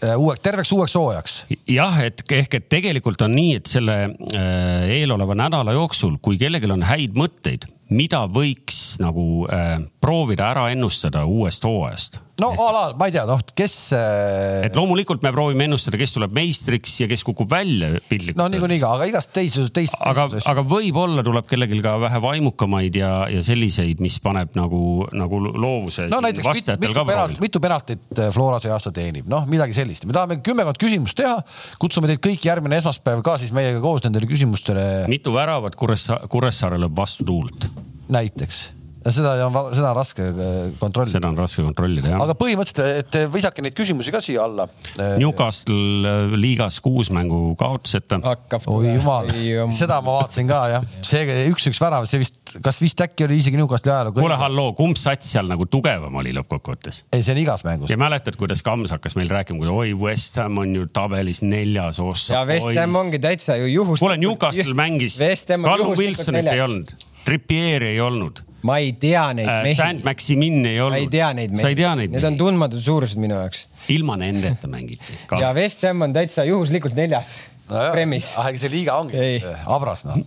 Äh, uueks, terveks uueks hooajaks. jah, et ehk, et tegelikult on nii, et selle äh, eeloleva nädala jooksul, kui kellelgi on häid mõtteid, mida võiks nagu äh, proovida ära ennustada uuest hooajast no a la, ma ei tea, noh, kes. Äh, et loomulikult me proovime ennustada, kes tuleb meistriks ja kes kukub välja piltlikult. no niikuinii ka, aga igast teisi, teist. aga, aga võib-olla tuleb kellelgi ka vähe vaimukamaid ja, ja selliseid, mis paneb nagu, nagu loovuse. no näiteks mit, mitu, penalt, mitu penaltit äh, Flora see aasta teenib, noh, midagi sellist. me tahame kümmekond küsimust teha, kutsume teid kõiki järgmine esmaspäev ka siis meiega koos nendele küsimustele. mitu väravat Kuressaare, Kuressaare lööb vastu tuult? näiteks seda on, seda on raske äh, kontrollida. seda on raske kontrollida, jah. aga põhimõtteliselt, et visake neid küsimusi ka siia alla. Äh, Newcastle äh, liigas kuus mängu kaotuseta. oi jumal, seda ma vaatasin ka jah, see üks-üks värav, see vist, kas vist äkki oli isegi Newcastle'i ajaloo. kuule, halloo, kumb sats seal nagu tugevam oli lõppkokkuvõttes? ei, see on igas mängus. ja mäletad, kuidas Kams hakkas meil rääkima, kui oi, West Ham on ju tabelis neljas ossa. ja West Ham ongi täitsa ju juhus. kuule, Newcastle mängis. Callum Wilsonit ei olnud, Trippieri ei olnud ma ei tea neid äh, mehi. Saint Maximin ei olnud. ma ei tea neid mehi. sa ei tea neid Need mehi? on tundmatud suurused minu jaoks. ilma nendeta mängiti. ja West Ham on täitsa juhuslikult neljas no. Premis. ah, ega see liiga ongi habras noh.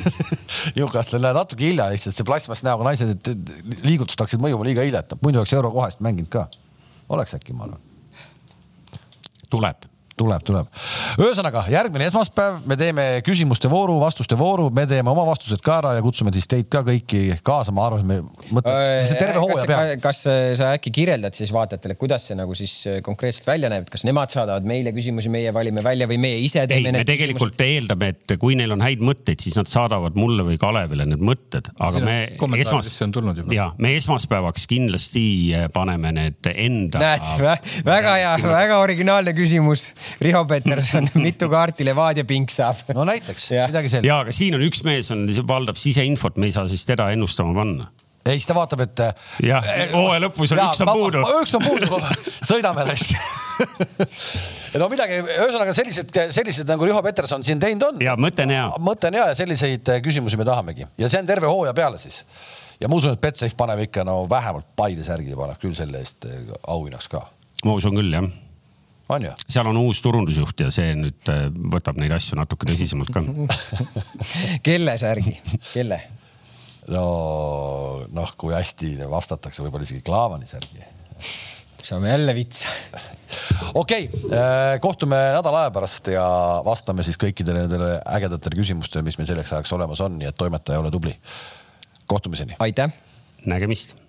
Newcastle läheb natuke hilja lihtsalt see plastmass näoga naised, et liigutused hakkasid mõjuma liiga hilja, et muidu oleks euro kohast mänginud ka. oleks äkki, ma arvan. tuleb tuleb, tuleb. ühesõnaga järgmine esmaspäev me teeme küsimuste vooru, vastuste vooru, me teeme oma vastused ka ära ja kutsume siis teid ka kõiki kaasa, ma arvan, et me mõtleme, see terve hooaja peale. kas sa äkki kirjeldad siis vaatajatele, kuidas see nagu siis konkreetselt välja näeb, kas nemad saadavad meile küsimusi, meie valime välja või meie ise teeme? ei, me tegelikult küsimused? eeldame, et kui neil on häid mõtteid, siis nad saadavad mulle või Kalevile need mõtted, aga me esmas... ja me esmaspäevaks kindlasti paneme need enda. näed, väga hea, väga originaalne küsimus. Riho Peterson, mitu kaarti Levadia pink saab? no näiteks, midagi sellist. ja, aga siin on üks mees on, valdab siseinfot, me ei saa siis teda ennustama panna ei, siis ta vaatab, et. jah, hooaja lõpus on ja, üks on puudu. üks on puudu, sõidame hästi no midagi, ühesõnaga sellised, sellised nagu Riho Peterson siin teinud on. ja mõte on hea. mõte on hea ja selliseid küsimusi me tahamegi ja see on terve hooaja peale siis. ja ma usun, et Betsafe paneb ikka no vähemalt Paide särgi paneb küll selle eest auhinnaks ka. ma usun küll jah on ju? seal on uus turundusjuht ja see nüüd äh, võtab neid asju natuke tõsisemalt ka kelle särgi, kelle? no noh, kui hästi vastatakse, võib-olla isegi Klaavani särgi. saame jälle vitsa. okei okay,, äh, kohtume nädala aja pärast ja vastame siis kõikidele nendele ägedatele küsimustele, mis meil selleks ajaks olemas on, nii et toimetaja, ole tubli. kohtumiseni. aitäh. nägemist